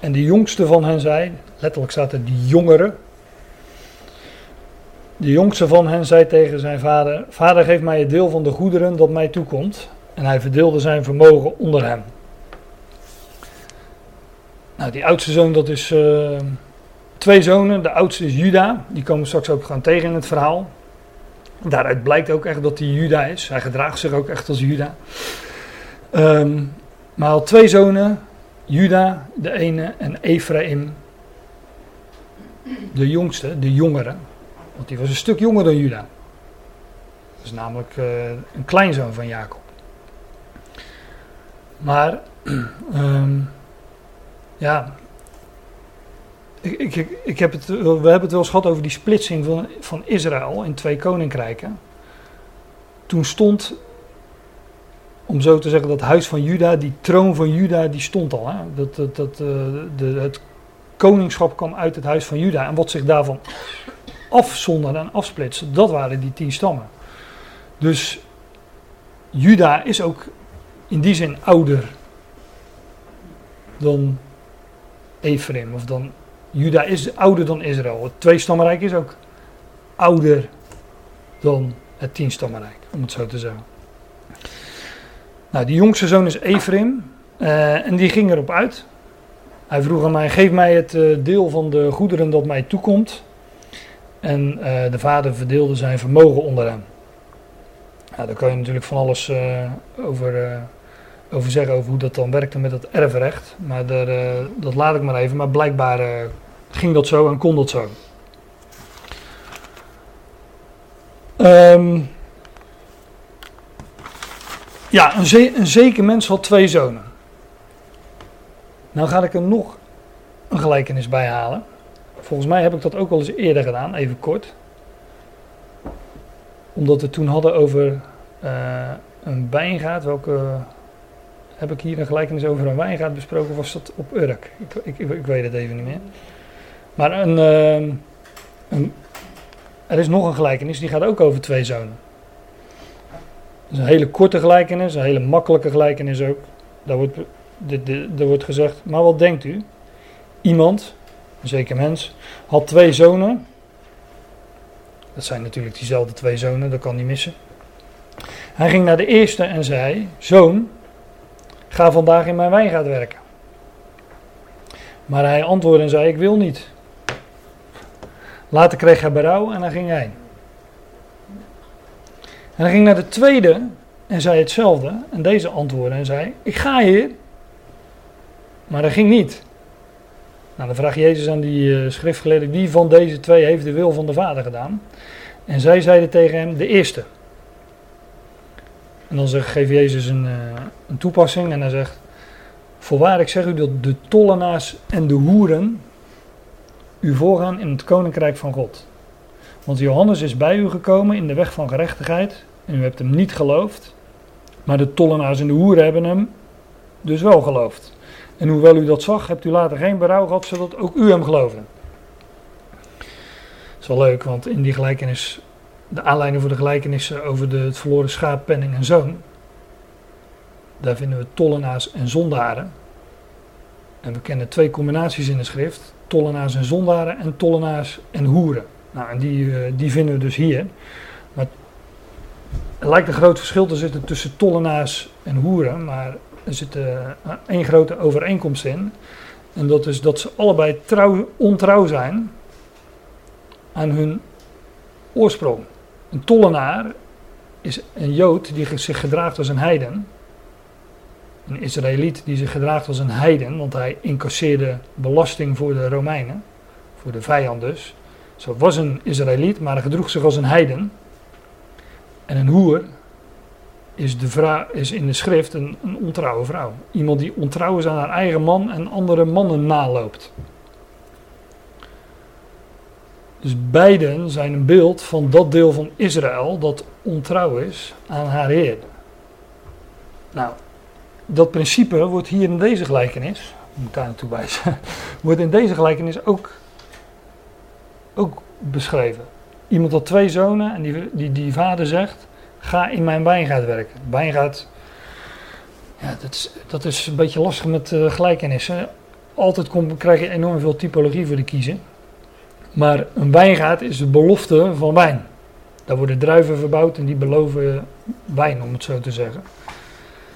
En de jongste van hen zei, letterlijk staat er die jongere. De jongste van hen zei tegen zijn vader: Vader, geef mij het deel van de goederen dat mij toekomt. En hij verdeelde zijn vermogen onder hem. Nou, die oudste zoon, dat is uh, twee zonen. De oudste is Juda. Die komen straks ook gaan tegen in het verhaal. Daaruit blijkt ook echt dat hij Juda is. Hij gedraagt zich ook echt als Juda. Um, maar hij had twee zonen. Juda, de ene, en Ephraim, de jongste, de jongere. Want die was een stuk jonger dan Juda. Dat is namelijk uh, een kleinzoon van Jacob. Maar, um, ja, ik, ik, ik heb het, we hebben het wel eens gehad over die splitsing van, van Israël in twee koninkrijken. Toen stond, om zo te zeggen, dat huis van Juda, die troon van Juda, die stond al. Hè? Dat, dat, dat, uh, de, het koningschap kwam uit het huis van Juda. En wat zich daarvan afzonderde en afsplitste, dat waren die tien stammen. Dus Juda is ook in die zin ouder dan Ephraim. Of dan, Juda is ouder dan Israël. Het tweestammenrijk is ook ouder dan het tienstammenrijk, om het zo te zeggen. Nou, die jongste zoon is Ephraim. Uh, en die ging erop uit. Hij vroeg aan mij: geef mij het uh, deel van de goederen dat mij toekomt. En uh, de vader verdeelde zijn vermogen onder hem. Ja, daar kan je natuurlijk van alles over over zeggen over hoe dat dan werkte met het erfrecht. Maar daar, dat laat ik maar even. Maar blijkbaar ging dat zo en kon dat zo. Um, ja, een, een zeker mens had twee zonen. Nou ga ik er nog een gelijkenis bij halen. Volgens mij heb ik dat ook al eens eerder gedaan, even kort. Omdat we toen hadden over uh, een wijngaard, welke heb ik hier een gelijkenis over een wijngaard besproken of was dat op Urk? Ik, ik, ik, weet het even niet meer. Maar uh, een, er is nog een gelijkenis, die gaat ook over twee zonen. Dat is een hele korte gelijkenis, een hele makkelijke gelijkenis ook. Daar wordt, daar wordt gezegd, maar wat denkt u? Iemand, zeker mens, had twee zonen. Dat zijn natuurlijk diezelfde twee zonen, dat kan niet missen. Hij ging naar de eerste en zei: Zoon, Ga vandaag in mijn wijngaard werken. Maar hij antwoordde en zei: Ik wil niet. Later kreeg hij berouw en dan ging hij. En hij ging naar de tweede en zei hetzelfde. En deze antwoordde en zei: Ik ga hier. Maar dat ging niet. Nou, dan vraagt Jezus aan die uh, schriftgeleerden: Wie van deze twee heeft de wil van de Vader gedaan? En zij zeiden tegen hem: De eerste. En dan zegt, geeft Jezus een, uh, een toepassing en hij zegt: Voorwaar, ik zeg u dat de tollenaars en de hoeren u voorgaan in het koninkrijk van God. Want Johannes is bij u gekomen in de weg van gerechtigheid en u hebt hem niet geloofd. Maar de tollenaars en de hoeren hebben hem dus wel geloofd. En hoewel u dat zag, hebt u later geen berouw gehad, zodat ook u hem geloofde. Dat is wel leuk, want in die gelijkenis de aanleiding voor de gelijkenissen over de, het verloren schaap, penning en zoon. Daar vinden we tollenaars en zondaren. En we kennen twee combinaties in de schrift: tollenaars en zondaren en tollenaars en hoeren. Nou, en die, uh, die vinden we dus hier. Maar er lijkt een groot verschil te zitten tussen tollenaars en hoeren, maar er zit uh, één grote overeenkomst in. En dat is dat ze allebei trouw, ontrouw zijn aan hun oorsprong. Een tollenaar is een Jood die zich gedraagt als een heiden. Een Israëliet die zich gedraagt als een heiden, want hij incasseerde belasting voor de Romeinen, voor de vijand dus. Zo was een Israëliet, maar hij gedroeg zich als een heiden. En een hoer is, de vrouw, is in de schrift een, een ontrouwe vrouw. Iemand die ontrouw is aan haar eigen man en andere mannen naloopt. Dus beiden zijn een beeld van dat deel van Israël dat ontrouw is aan haar Heer. Nou, dat principe wordt hier in deze gelijkenis, moet daar naartoe wijzen, wordt in deze gelijkenis ook, ook beschreven. Iemand had twee zonen en die, die, die vader zegt, ga in mijn wijngaard werken. Wijngaard, ja, dat is, dat is een beetje lastig met uh, gelijkenissen. Altijd kom, krijg je enorm veel typologie voor de kiezen. Maar een wijngaard is de belofte van wijn. Daar worden druiven verbouwd en die beloven wijn, om het zo te zeggen.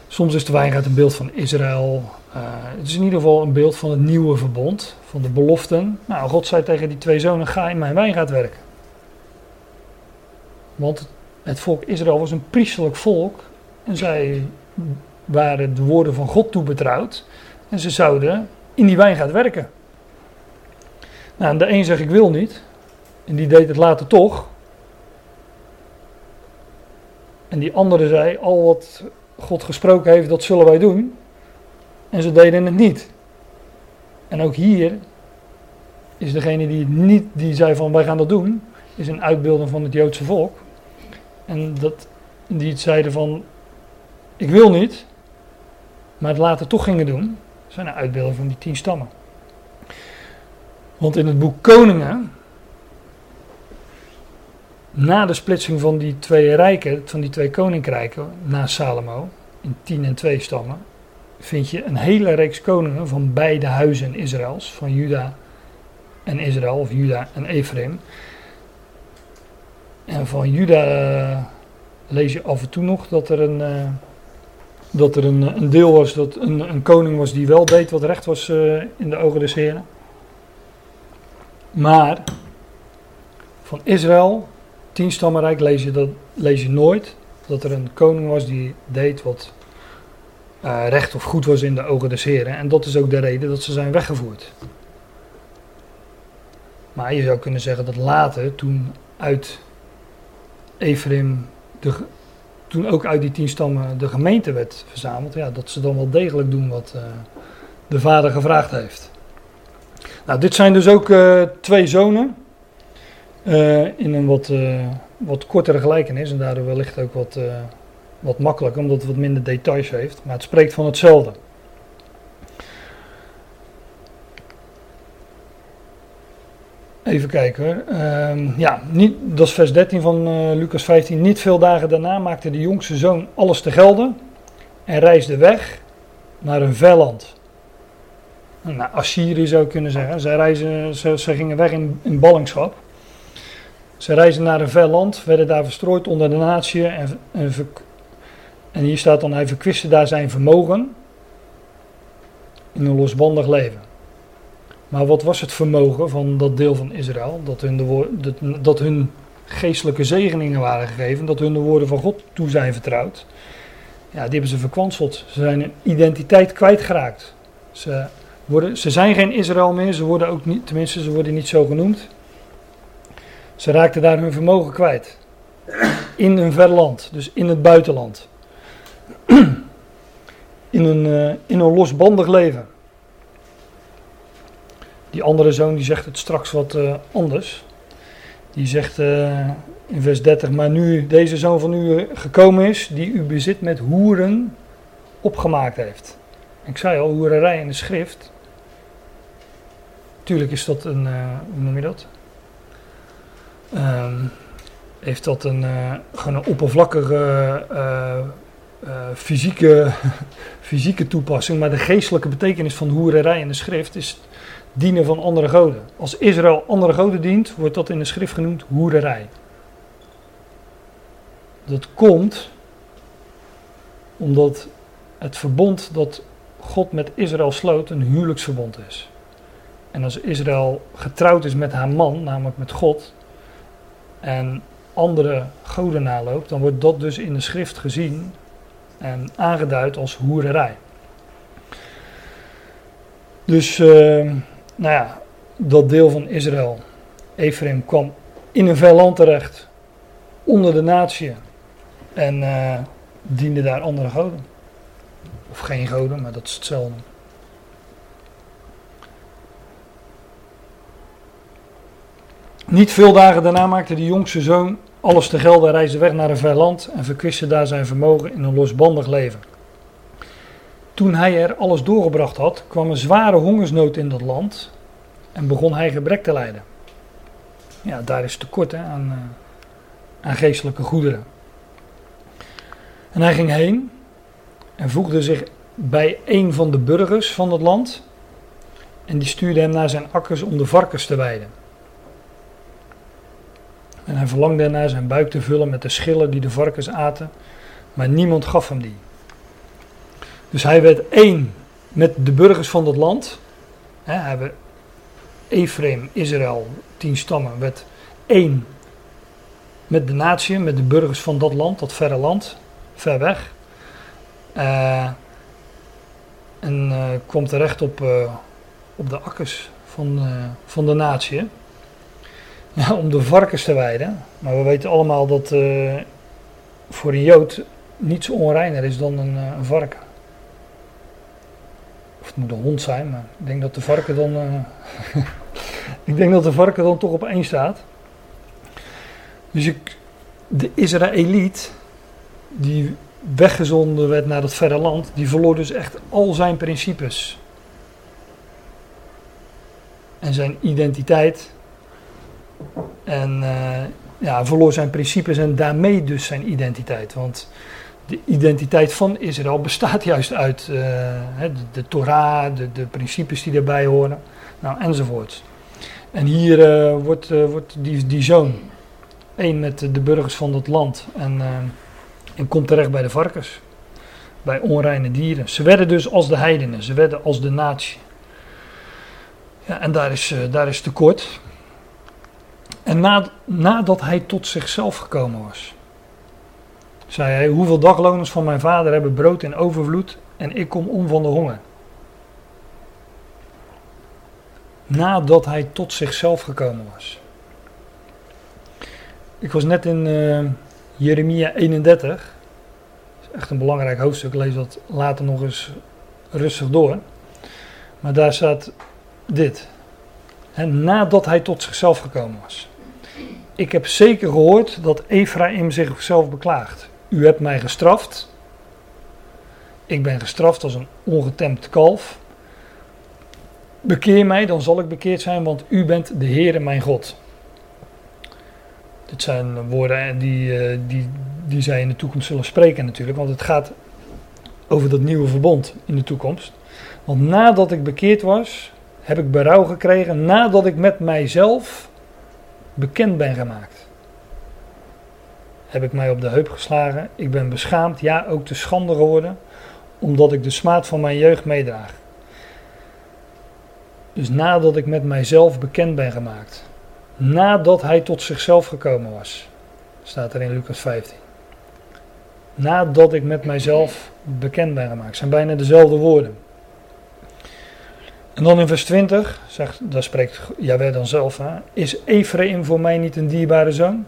Soms is de wijngaard een beeld van Israël. Uh, het is in ieder geval een beeld van het nieuwe verbond, van de beloften. Nou, God zei tegen die twee zonen: Ga in mijn wijngaard werken. Want het volk Israël was een priesterlijk volk en zij waren de woorden van God toebetrouwd. En ze zouden in die wijngaard werken. Nou, de een zegt ik wil niet. En die deed het later toch. En die andere zei, al wat God gesproken heeft, dat zullen wij doen. En ze deden het niet. En ook hier is degene die niet, die zei van wij gaan dat doen, is een uitbeelding van het Joodse volk. En dat, die het zeiden van ik wil niet, maar het later toch gingen doen, zijn een uitbeelding van die tien stammen. Want in het boek Koningen, na de splitsing van die twee rijken, van die twee koninkrijken, na Salomo, in tien en twee stammen, vind je een hele reeks koningen van beide huizen Israëls, van Juda en Israël, of Juda en Ephraim. En van Juda uh, lees je af en toe nog dat er een, uh, dat er een, een deel was, dat een, een, koning was die wel deed wat recht was uh, in de ogen des Heren. Maar van Israël, tien stammenrijk, lees je, dat, lees je nooit dat er een koning was die deed wat recht of goed was in de ogen des Heren. En dat is ook de reden dat ze zijn weggevoerd. Maar je zou kunnen zeggen dat later, toen uit Ephraim, de, toen ook uit die tien stammen de gemeente werd verzameld, ja, dat ze dan wel degelijk doen wat uh, de vader gevraagd heeft. Nou, dit zijn dus ook uh, twee zonen. Uh, in een wat, wat kortere gelijkenis en daardoor wellicht ook wat, wat makkelijker, omdat het wat minder details heeft. Maar het spreekt van hetzelfde. Even kijken hoor. Uh, ja, niet, dat is vers 13 van Lucas 15. Niet veel dagen daarna maakte de jongste zoon alles te gelden en reisde weg naar een ver land nou, Assyrië zou ik kunnen zeggen. Zij, reizen, ze, ze gingen weg in, in ballingschap. Ze reizen naar een ver land, werden daar verstrooid onder de natie. En, en, en hier staat dan, hij verkwiste daar zijn vermogen in een losbandig leven. Maar wat was het vermogen van dat deel van Israël? Dat hun, de dat, dat hun geestelijke zegeningen waren gegeven, dat hun de woorden van God toe zijn vertrouwd. Ja, die hebben ze verkwanseld. Ze zijn hun identiteit kwijtgeraakt. Ze worden, ze zijn geen Israël meer, ze worden ook niet, tenminste ze worden niet zo genoemd. Ze raakten daar hun vermogen kwijt. In een ver land, dus in het buitenland. In een, uh, in een losbandig leven. Die andere zoon die zegt het straks wat uh, anders. Die zegt uh, in vers 30, maar nu deze zoon van u gekomen is, die u bezit met hoeren opgemaakt heeft. Ik zei al, hoererij in de schrift Tuurlijk is dat een, hoe noem je dat? Um, heeft dat een, gewoon een oppervlakkige fysieke, fysieke toepassing. Maar de geestelijke betekenis van hoererij in de schrift is dienen van andere goden. Als Israël andere goden dient, wordt dat in de schrift genoemd hoererij. Dat komt omdat het verbond dat God met Israël sloot een huwelijksverbond is. En als Israël getrouwd is met haar man, namelijk met God, en andere goden naloopt, dan wordt dat dus in de schrift gezien en aangeduid als hoererij. Dus, uh, nou ja, dat deel van Israël, Ephraim, kwam in een ver land terecht, onder de natie, en uh, diende daar andere goden. Of geen goden, maar dat is hetzelfde. Niet veel dagen daarna maakte de jongste zoon alles te gelden, reisde weg naar een ver land en verkwiste daar zijn vermogen in een losbandig leven. Toen hij er alles doorgebracht had, kwam een zware hongersnood in dat land en begon hij gebrek te lijden. Ja, daar is tekort aan, uh, aan geestelijke goederen. En hij ging heen en voegde zich bij een van de burgers van het land en die stuurde hem naar zijn akkers om de varkens te weiden. En hij verlangde ernaar zijn buik te vullen met de schillen die de varkens aten, maar niemand gaf hem die. Dus hij werd één met de burgers van dat land. He, werd Ephraim, Israël, tien stammen, werd één met de natie, met de burgers van dat land, dat verre land, ver weg. Uh, en uh, kwam terecht op, uh, op de akkers van, van de natie. Ja, om de varkens te weiden. Maar we weten allemaal dat voor een Jood niets onreiner is dan een, een varken. Moet een hond zijn, maar ik denk dat de varken dan. ik denk dat de varken dan toch op één staat. Dus ik, de Israëliet, die weggezonden werd naar dat verre land, die verloor dus echt al zijn principes. En zijn identiteit. En uh, ja, verloor zijn principes en daarmee dus zijn identiteit. Want de identiteit van Israël bestaat juist uit uh, de, de, Torah, de, de, principes die daarbij horen, nou, enzovoort. En hier uh, wordt, wordt die, die zoon, één met de burgers van dat land. En en komt terecht bij de varkens. Bij onreine dieren. Ze werden dus als de heidenen. Ze werden als de natie. Ja, en daar is, daar is tekort. En na, nadat hij tot zichzelf gekomen was, zei hij: Hoeveel dagloners van mijn vader hebben brood in overvloed en ik kom om van de honger? Nadat hij tot zichzelf gekomen was. Ik was net in. Uh, Jeremia 31. Dat is echt een belangrijk hoofdstuk. Lees dat later nog eens rustig door. Maar daar staat dit. En nadat hij tot zichzelf gekomen was. Ik heb zeker gehoord dat Ephraim zichzelf beklaagt. U hebt mij gestraft. Ik ben gestraft als een ongetemd kalf. Bekeer mij, dan zal ik bekeerd zijn, want u bent de Heere mijn God. Dit zijn woorden die, eh, die, die zij in de toekomst zullen spreken natuurlijk, want het gaat over dat nieuwe verbond in de toekomst. Want nadat ik bekeerd was, heb ik berouw gekregen nadat ik met mijzelf bekend ben gemaakt. Heb ik mij op de heup geslagen, ik ben beschaamd, ja ook te schande geworden, omdat ik de smaad van mijn jeugd meedraag. Dus nadat ik met mijzelf bekend ben gemaakt nadat hij tot zichzelf gekomen was. Staat er in Lucas 15. Nadat ik met mijzelf bekend ben gemaakt. zijn bijna dezelfde woorden. En dan in vers 20, zegt, daar spreekt Jawel dan zelf. Hè, is Ephraim voor mij niet een dierbare zoon?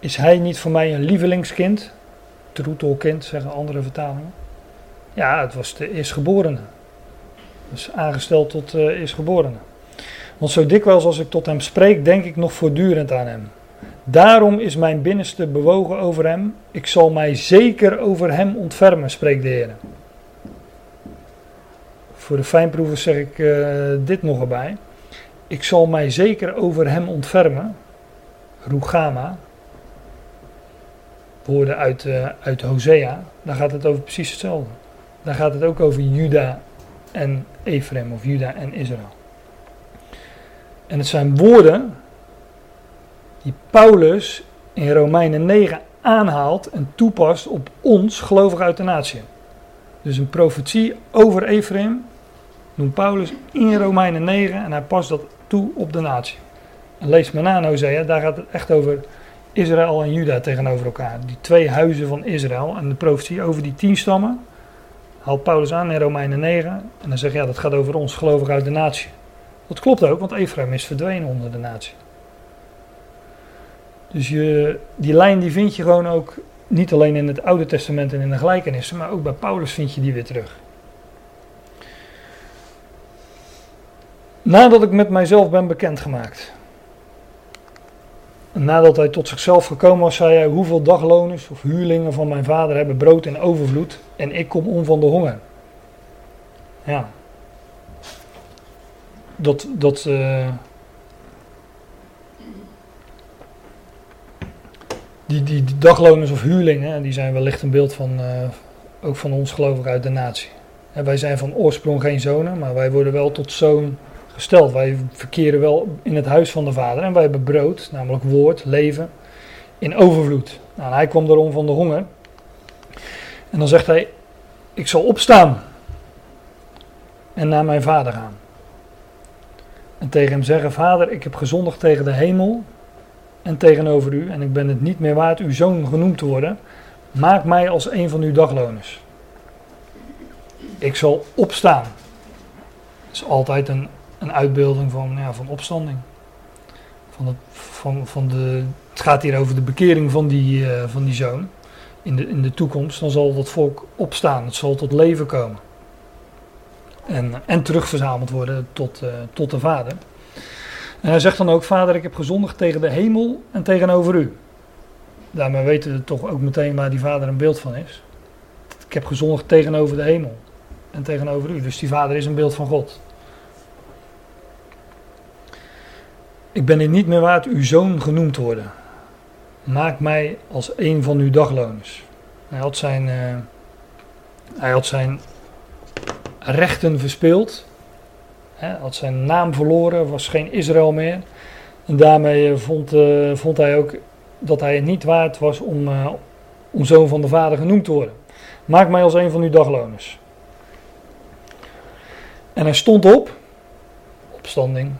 Is hij niet voor mij een lievelingskind? Troetelkind, zeggen andere vertalingen. Ja, het was de eerstgeborene. Dus aangesteld tot uh, eerstgeborene. Want zo dikwijls als ik tot hem spreek, denk ik nog voortdurend aan hem. Daarom is mijn binnenste bewogen over hem. Ik zal mij zeker over hem ontfermen, spreekt de Heer. Voor de fijnproevers zeg ik uh, dit nog erbij. Ik zal mij zeker over hem ontfermen. Rugama. Woorden uit, uh, uit Hosea. Daar gaat het over precies hetzelfde. Daar gaat het ook over Juda en Ephraim of Juda en Israël. En het zijn woorden die Paulus in Romeinen 9 aanhaalt en toepast op ons, gelovig uit de natie. Dus een profetie over Ephraim noemt Paulus in Romeinen 9 en hij past dat toe op de natie. En lees maar na in Hosea, daar gaat het echt over Israël en Juda tegenover elkaar. Die twee huizen van Israël en de profetie over die tien stammen haalt Paulus aan in Romeinen 9 en dan zegt ja dat gaat over ons gelovig uit de natie. Dat klopt ook, want Ephraim is verdwenen onder de natie. Dus je, die lijn die vind je gewoon ook niet alleen in het Oude Testament en in de gelijkenissen, maar ook bij Paulus vind je die weer terug. Nadat ik met mijzelf ben bekendgemaakt. Nadat hij tot zichzelf gekomen was, zei hij: Hoeveel dagloners of huurlingen van mijn vader hebben brood in overvloed en ik kom om van de honger? Ja. Dat, dat, uh, die, die, die, dagloners of huurlingen, die zijn wellicht een beeld van, uh, ook van ons geloof uit de natie. En wij zijn van oorsprong geen zonen, maar wij worden wel tot zoon gesteld. Wij verkeren wel in het huis van de Vader en wij hebben brood, namelijk woord, leven, in overvloed. Nou, hij kwam daarom van de honger. En dan zegt hij: Ik zal opstaan en naar mijn vader gaan. En tegen hem zeggen: Vader, ik heb gezondigd tegen de hemel en tegenover u, en ik ben het niet meer waard uw zoon genoemd te worden. Maak mij als een van uw dagloners. Ik zal opstaan. Dat is altijd een, een uitbeelding van, ja, van opstanding. Van het, van, van de, het gaat hier over de bekering van die, uh, van die zoon. In de, in de toekomst, dan zal dat volk opstaan. Het zal tot leven komen. En, en terugverzameld worden tot, uh, tot de vader. En hij zegt dan ook: Vader, ik heb gezondigd tegen de hemel en tegenover u. Daarmee weten we toch ook meteen waar die vader een beeld van is. Ik heb gezondigd tegenover de hemel en tegenover u. Dus die vader is een beeld van God. Ik ben het niet meer waard uw zoon genoemd te worden. Maak mij als een van uw dagloners. Hij had zijn, uh, hij had zijn rechten verspeeld. Hij had zijn naam verloren, was geen Israël meer. En daarmee vond, uh, vond hij ook dat hij het niet waard was om, om zoon van de vader genoemd te worden. Maak mij als een van uw dagloners. En hij stond op, opstanding.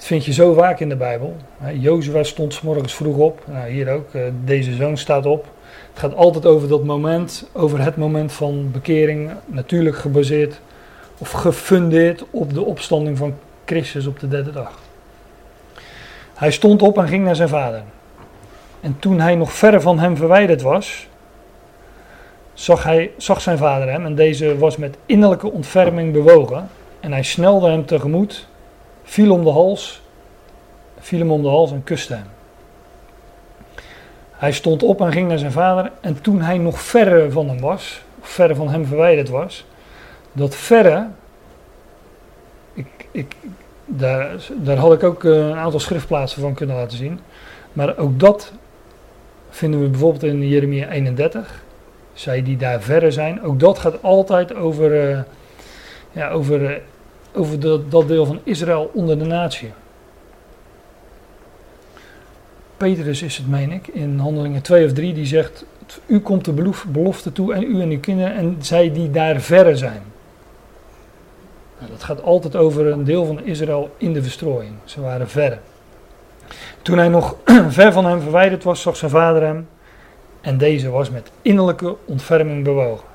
Dat vind je zo vaak in de Bijbel. Jozua stond s morgens vroeg op. Nou, hier ook, uh, deze zoon staat op. Het gaat altijd over dat moment, over het moment van bekering, natuurlijk gebaseerd of gefundeerd op de opstanding van Christus op de derde dag. Hij stond op en ging naar zijn vader. En toen hij nog ver van hem verwijderd was, zag, hij, zag zijn vader hem en deze was met innerlijke ontferming bewogen. En hij snelde hem tegemoet, viel om de hals, viel hem om de hals en kuste hem. Hij stond op en ging naar zijn vader en toen hij nog verre van hem was, verre van hem verwijderd was, dat verre, ik, ik, daar, daar had ik ook eh, een aantal schriftplaatsen van kunnen laten zien, maar ook dat vinden we bijvoorbeeld in Jeremia 31, zij die daar verre zijn, ook dat gaat altijd over, uh, ja, over, uh, over dat deel van Israël onder de natie. Petrus is het, meen ik, in handelingen 2 of 3, die zegt: U komt de belofte toe en u en uw kinderen en zij die daar verre zijn. Nou, dat gaat altijd over een deel van Israël in de verstrooiing. Ze waren verre. Toen hij nog ver van hem verwijderd was, zag zijn vader hem en deze was met innerlijke ontferming bewogen.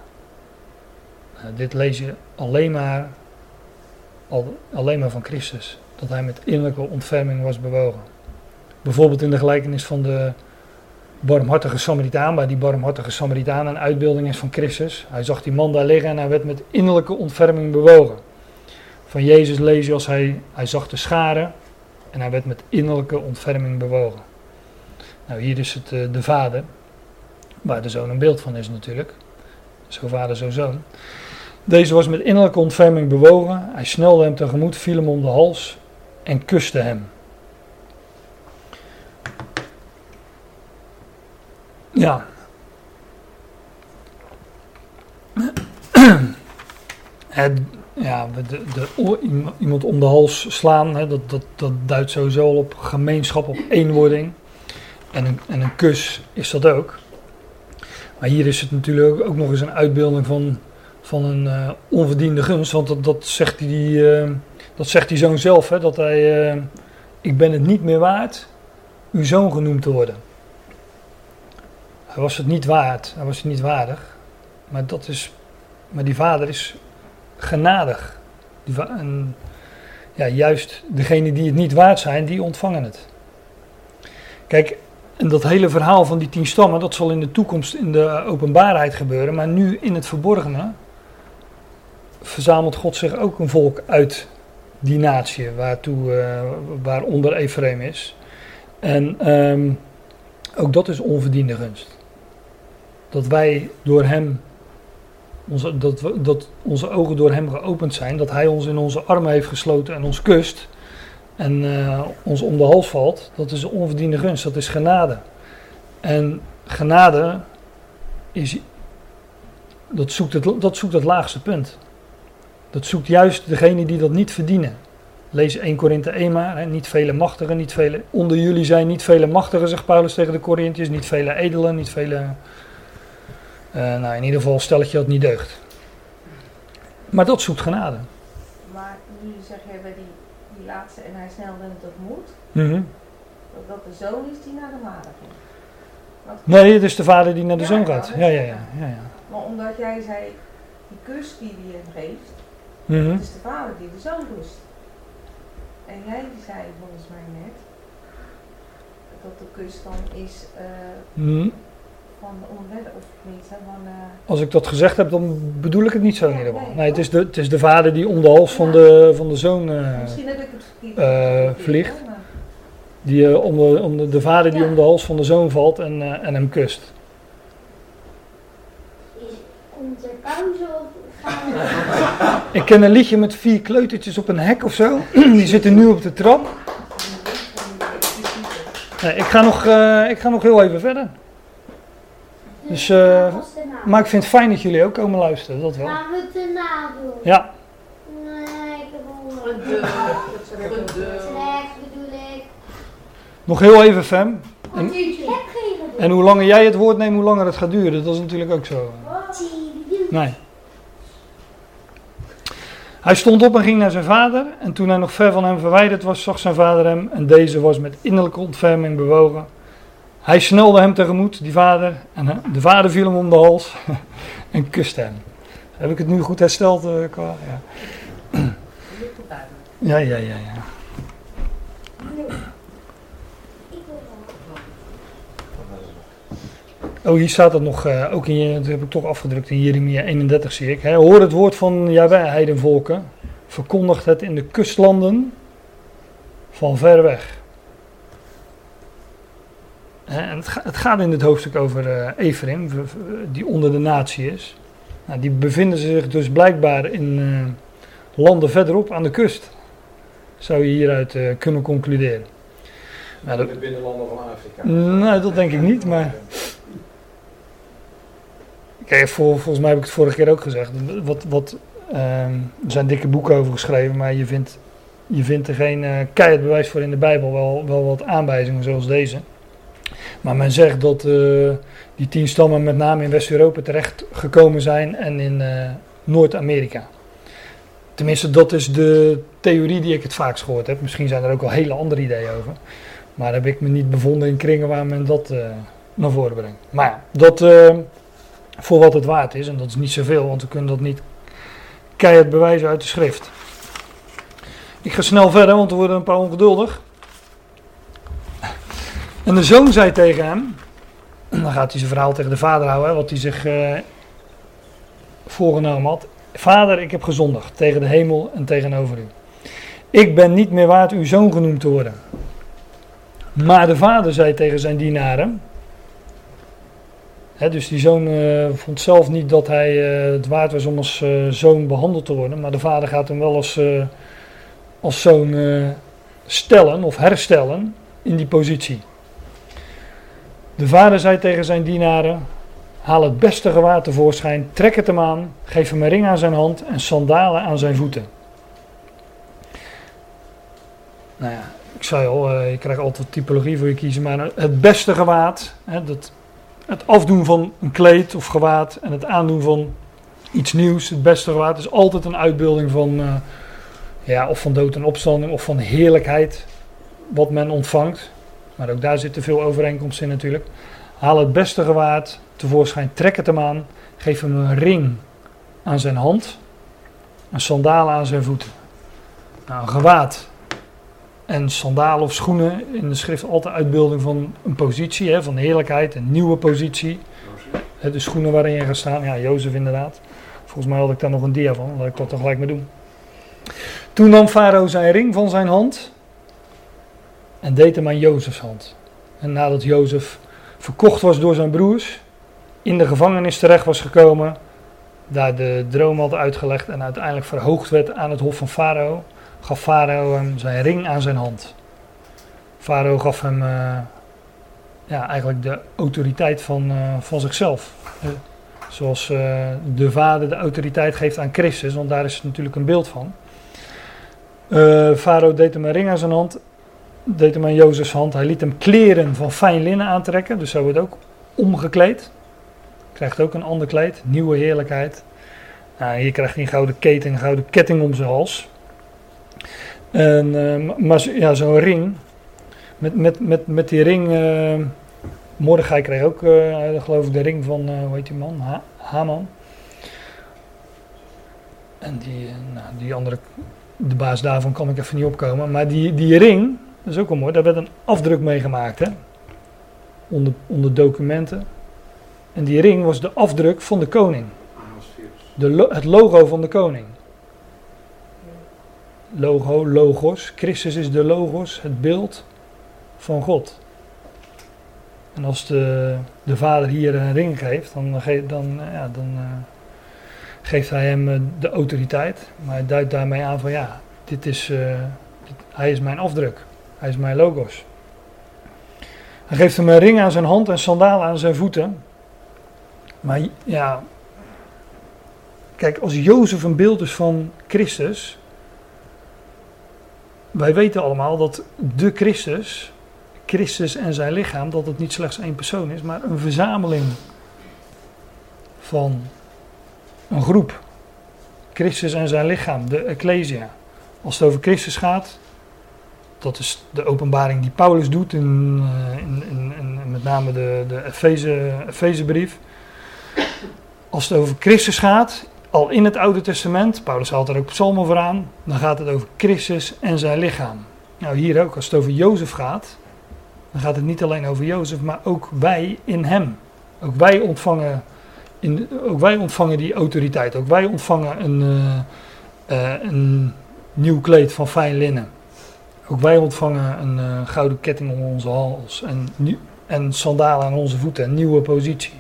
Nou, dit lees je alleen maar, al, alleen maar van Christus, dat hij met innerlijke ontferming was bewogen. Bijvoorbeeld in de gelijkenis van de barmhartige Samaritaan, waar die barmhartige Samaritaan een uitbeelding is van Christus. Hij zag die man daar liggen en hij werd met innerlijke ontferming bewogen. Van Jezus lees je als hij, hij zag de scharen en hij werd met innerlijke ontferming bewogen. Nou, hier is het uh, de vader, waar de zoon een beeld van is natuurlijk. Zo vader, zo zoon. Deze was met innerlijke ontferming bewogen. Hij snelde hem tegemoet, viel hem om de hals en kuste hem. Ja. Het, ja, de, de, iemand om de hals slaan, hè, dat, dat, dat duidt sowieso al op gemeenschap, op eenwording. En een, en een kus is dat ook. Maar hier is het natuurlijk ook nog eens een uitbeelding van, van een uh, onverdiende gunst. Want dat, dat zegt die, uh, dat zegt die zoon zelf. Hè, dat hij, uh, ik ben het niet meer waard uw zoon genoemd te worden. Hij was het niet waard. Hij was het niet waardig. Maar, dat is, maar die vader is genadig. Die en, ja, juist degenen die het niet waard zijn, die ontvangen het. Kijk, en dat hele verhaal van die tien stammen, dat zal in de toekomst in de openbaarheid gebeuren. Maar nu in het verborgene verzamelt God zich ook een volk uit die natie, waartoe, uh, waaronder Ephraim is. En um, ook dat is onverdiende gunst. Dat wij door hem, onze, dat, dat onze ogen door hem geopend zijn, dat hij ons in onze armen heeft gesloten en ons kust en uh, ons om de hals valt, dat is onverdiende gunst, dat is genade. En genade is, dat zoekt het, dat zoekt het laagste punt. Dat zoekt juist degene die dat niet verdienen. Lees 1 Korinthe 1 maar, hè, niet vele machtigen, niet vele, onder jullie zijn niet vele machtigen, zegt Paulus tegen de Corinthiërs, niet vele edelen, niet vele, uh, nou in ieder geval stel dat je dat niet deugt. Maar dat zoekt genade. Maar nu zeg je bij die die laatste en hij snelde het tegemoet. Mm -hmm. Dat dat de zoon is die naar de vader ging. Nee, het is de vader die naar de Ja, zoon gaat. Ja, ja, ja. ja, ja. Maar omdat jij zei, die kus die hij hem geeft, Mhm. het is de vader die de zoon kust. En jij zei volgens mij net, dat de kus dan is eh, Mhm. van de onwedden, of niet, hè, van... eh, Als ik dat gezegd heb, dan bedoel ik het niet zo in Ja, ieder geval. nee, Nee, het is de, het is de vader die om de hals van de, van de zoon, eh, misschien heb ik het verkeerd eh, geïnterpreteerd, vliegt. die, om de, om de, de vader die Ja. om de hals van de zoon valt en, eh, en hem kust. Is, komt er pauze of. Ik ken een liedje met vier kleutertjes op een hek of zo. Die zitten nu op de trap. Nee, ik, ga nog, eh, ik ga nog heel even verder. Dus, eh, Maar ik vind het fijn dat jullie ook komen luisteren, dat wel. Gaan we het erna doen? Ja, Nee, ik heb honger. Geduld. Slecht bedoel ik. nog heel even Fem. En, en hoe langer jij het woord neemt, hoe langer het gaat duren. Dat is natuurlijk ook zo. Nee. Hij stond op en ging naar zijn vader. En toen hij nog ver van hem verwijderd was, zag zijn vader hem. En deze was met innerlijke ontferming bewogen. Hij snelde hem tegemoet, die vader. En de vader viel hem om de hals en kuste hem. Heb ik het nu goed hersteld, eh, qua? Ja. ja, ja, ja, ja. Ik wil wel. Oh, hier staat het nog, eh, ook in, je- dat heb ik toch afgedrukt in Jeremia 31 zie ik. Hè. Hoor het woord van Jahweh, heidenvolken. Verkondigt het in de kustlanden van ver weg. Hè, en het, ga- het gaat in dit hoofdstuk over eh Ephraim, die onder de natie is. Nou, die bevinden zich dus blijkbaar in eh, landen verderop aan de kust. Zou je hieruit kunnen concluderen. Nou, dat- In de binnenlanden van Afrika. Nee, dat denk ik niet, maar... Volgens mij heb ik het vorige keer ook gezegd. Wat, wat, ehm, er zijn dikke boeken over geschreven, maar je vindt, je vindt er geen eh keihard bewijs voor in de Bijbel. Wel, wel wat aanwijzingen zoals deze. Maar men zegt dat eh, die tien stammen met name in West-Europa terecht gekomen zijn en in eh, Noord-Amerika. Tenminste, dat is de theorie die ik het vaakst gehoord heb. Misschien zijn er ook wel hele andere ideeën over. Maar heb ik me niet bevonden in kringen waar men dat naar voren brengt. Maar ja, dat voor wat het waard is. En dat is niet zoveel, want we kunnen dat niet keihard bewijzen uit de schrift. Ik ga snel verder, want er worden een paar ongeduldig. En de zoon zei tegen hem, dan gaat hij zijn verhaal tegen de vader houden, wat hij zich eh, voorgenomen had. Vader, ik heb gezondigd tegen de hemel en tegenover u. Ik ben niet meer waard uw zoon genoemd te worden. Maar de vader zei tegen zijn dienaren. Dus die zoon eh, vond zelf niet dat hij eh, het waard was om als eh, zoon behandeld te worden. Maar de vader gaat hem wel als, als zoon stellen of herstellen in die positie. De vader zei tegen zijn dienaren: Haal het beste gewaad tevoorschijn, trek het hem aan, geef hem een ring aan zijn hand en sandalen aan zijn voeten. Nou ja, ik zei al, je krijgt altijd typologie voor je kiezen, maar het beste gewaad, dat, het afdoen van een kleed of gewaad en het aandoen van iets nieuws, het beste gewaad, is altijd een uitbeelding van, eh, ja, of van dood en opstanding of van heerlijkheid, wat men ontvangt. Maar ook daar zitten veel overeenkomsten in natuurlijk. Haal het beste gewaad tevoorschijn, trek het hem aan, geef hem een ring aan zijn hand, een sandalen aan zijn voeten. Nou, een gewaad en sandalen of schoenen in de schrift altijd uitbeelding van een positie, hè, van heerlijkheid, een nieuwe positie. De schoenen waarin je gaat staan, ja, Jozef inderdaad. Volgens mij had ik daar nog een dia van, laat ik dat dan gelijk mee doen. Toen nam Farao zijn ring van zijn hand en deed hem aan Jozefs hand. En nadat Jozef verkocht was door zijn broers, in de gevangenis terecht was gekomen, daar de droom had uitgelegd en uiteindelijk verhoogd werd aan het hof van Farao, gaf Farao hem zijn ring aan zijn hand. Farao gaf hem uh, ja, eigenlijk de autoriteit van, uh, van zichzelf. Uh, zoals de vader de autoriteit geeft aan Christus, want daar is natuurlijk een beeld van. Farao deed hem een ring aan zijn hand, deed hem aan Jozefs hand. Hij liet hem kleren van fijn linnen aantrekken, dus zo wordt ook omgekleed. Krijgt ook een ander kleed, nieuwe heerlijkheid. Nou, hier krijgt hij een gouden keten, een gouden ketting om zijn hals. En, uh, maar ja, zo'n ring. Met, met, met, met die ring. Uh, Mordechai kreeg ook, uh, geloof ik, de ring van, hoe heet die man? Ha Haman. En die, nou, die andere, de baas daarvan kan ik even niet opkomen. Maar die, die ring, dat is ook wel mooi, daar werd een afdruk mee gemaakt. Hè? Onder, onder documenten. En die ring was de afdruk van de koning. De, het logo van de koning. Logo, logos. Christus is de logos, het beeld van God. En als de, de vader hier een ring geeft, dan, dan, ja, dan uh, geeft hij hem uh, de autoriteit. Maar hij duidt daarmee aan van ja, dit is, hij is mijn afdruk. Hij is mijn logos. Hij geeft hem een ring aan zijn hand en sandalen aan zijn voeten. Maar ja, kijk, als Jozef een beeld is van Christus, wij weten allemaal dat de Christus, Christus en zijn lichaam, dat het niet slechts één persoon is, maar een verzameling van een groep. Christus en zijn lichaam, de Ecclesia. Als het over Christus gaat, dat is de openbaring die Paulus doet in, eh, in, in, met name de, de Efeze, Efezebrief. Als het over Christus gaat, al in het Oude Testament, Paulus haalt er ook psalmen over aan, dan gaat het over Christus en zijn lichaam. Nou, hier ook, als het over Jozef gaat, dan gaat het niet alleen over Jozef, maar ook wij in hem. Ook wij ontvangen, in, ook wij ontvangen die autoriteit. Ook wij ontvangen een, uh, uh, een nieuw kleed van fijn linnen. Ook wij ontvangen een uh, gouden ketting om onze hals en, en sandalen aan onze voeten, een nieuwe positie.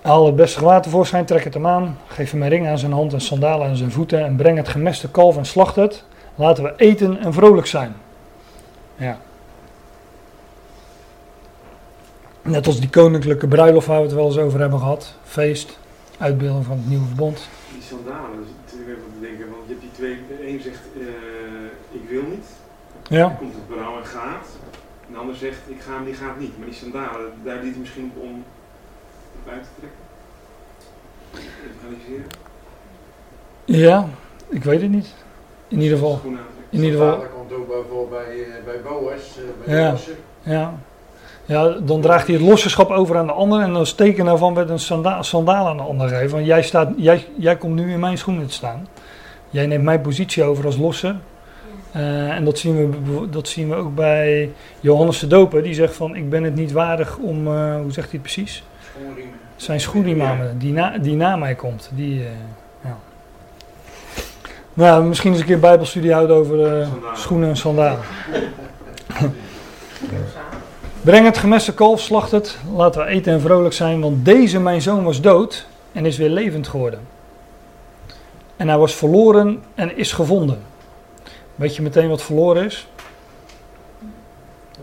Haal het beste gewaad tevoorschijn, trek het hem aan, geef hem een ring aan zijn hand en sandalen aan zijn voeten en breng het gemeste kalf en slacht het. Laten we eten en vrolijk zijn. Ja. Net als die koninklijke bruiloft waar we het wel eens over hebben gehad. Feest, uitbeelding van het nieuwe verbond. Die sandalen, dat is natuurlijk even te denken, want je hebt die twee, de een zegt uh, ik wil niet. Ja. Dan komt het berouw en gaat. En de ander zegt ik ga hem, die gaat niet. Maar die sandalen, daar liet hij misschien om uit te trekken? Realiseren? Ja, ik weet het niet. In ieder geval. In ieder geval. Komt ook bijvoorbeeld bij, uh, bij Boas, uh, bij ja. ja. Ja, dan draagt hij het lossenschap over aan de ander en als teken daarvan werd een sanda sandaal aan de ander. Want jij, staat, jij, jij komt nu in mijn schoenen te staan. Jij neemt mijn positie over als losse. Uh, en dat zien, we, dat zien we ook bij Johannes de Doper. Die zegt van, ik ben het niet waardig om, hoe zegt hij het precies? Zijn schoenriem die, na, die na mij komt. Die, uh, ja. Nou, misschien eens een keer bijbelstudie houden over uh, schoenen en sandalen. Breng het gemeste kalf, slacht het, laten we eten en vrolijk zijn, want deze mijn zoon was dood en is weer levend geworden. En hij was verloren en is gevonden. Weet je meteen wat verloren is?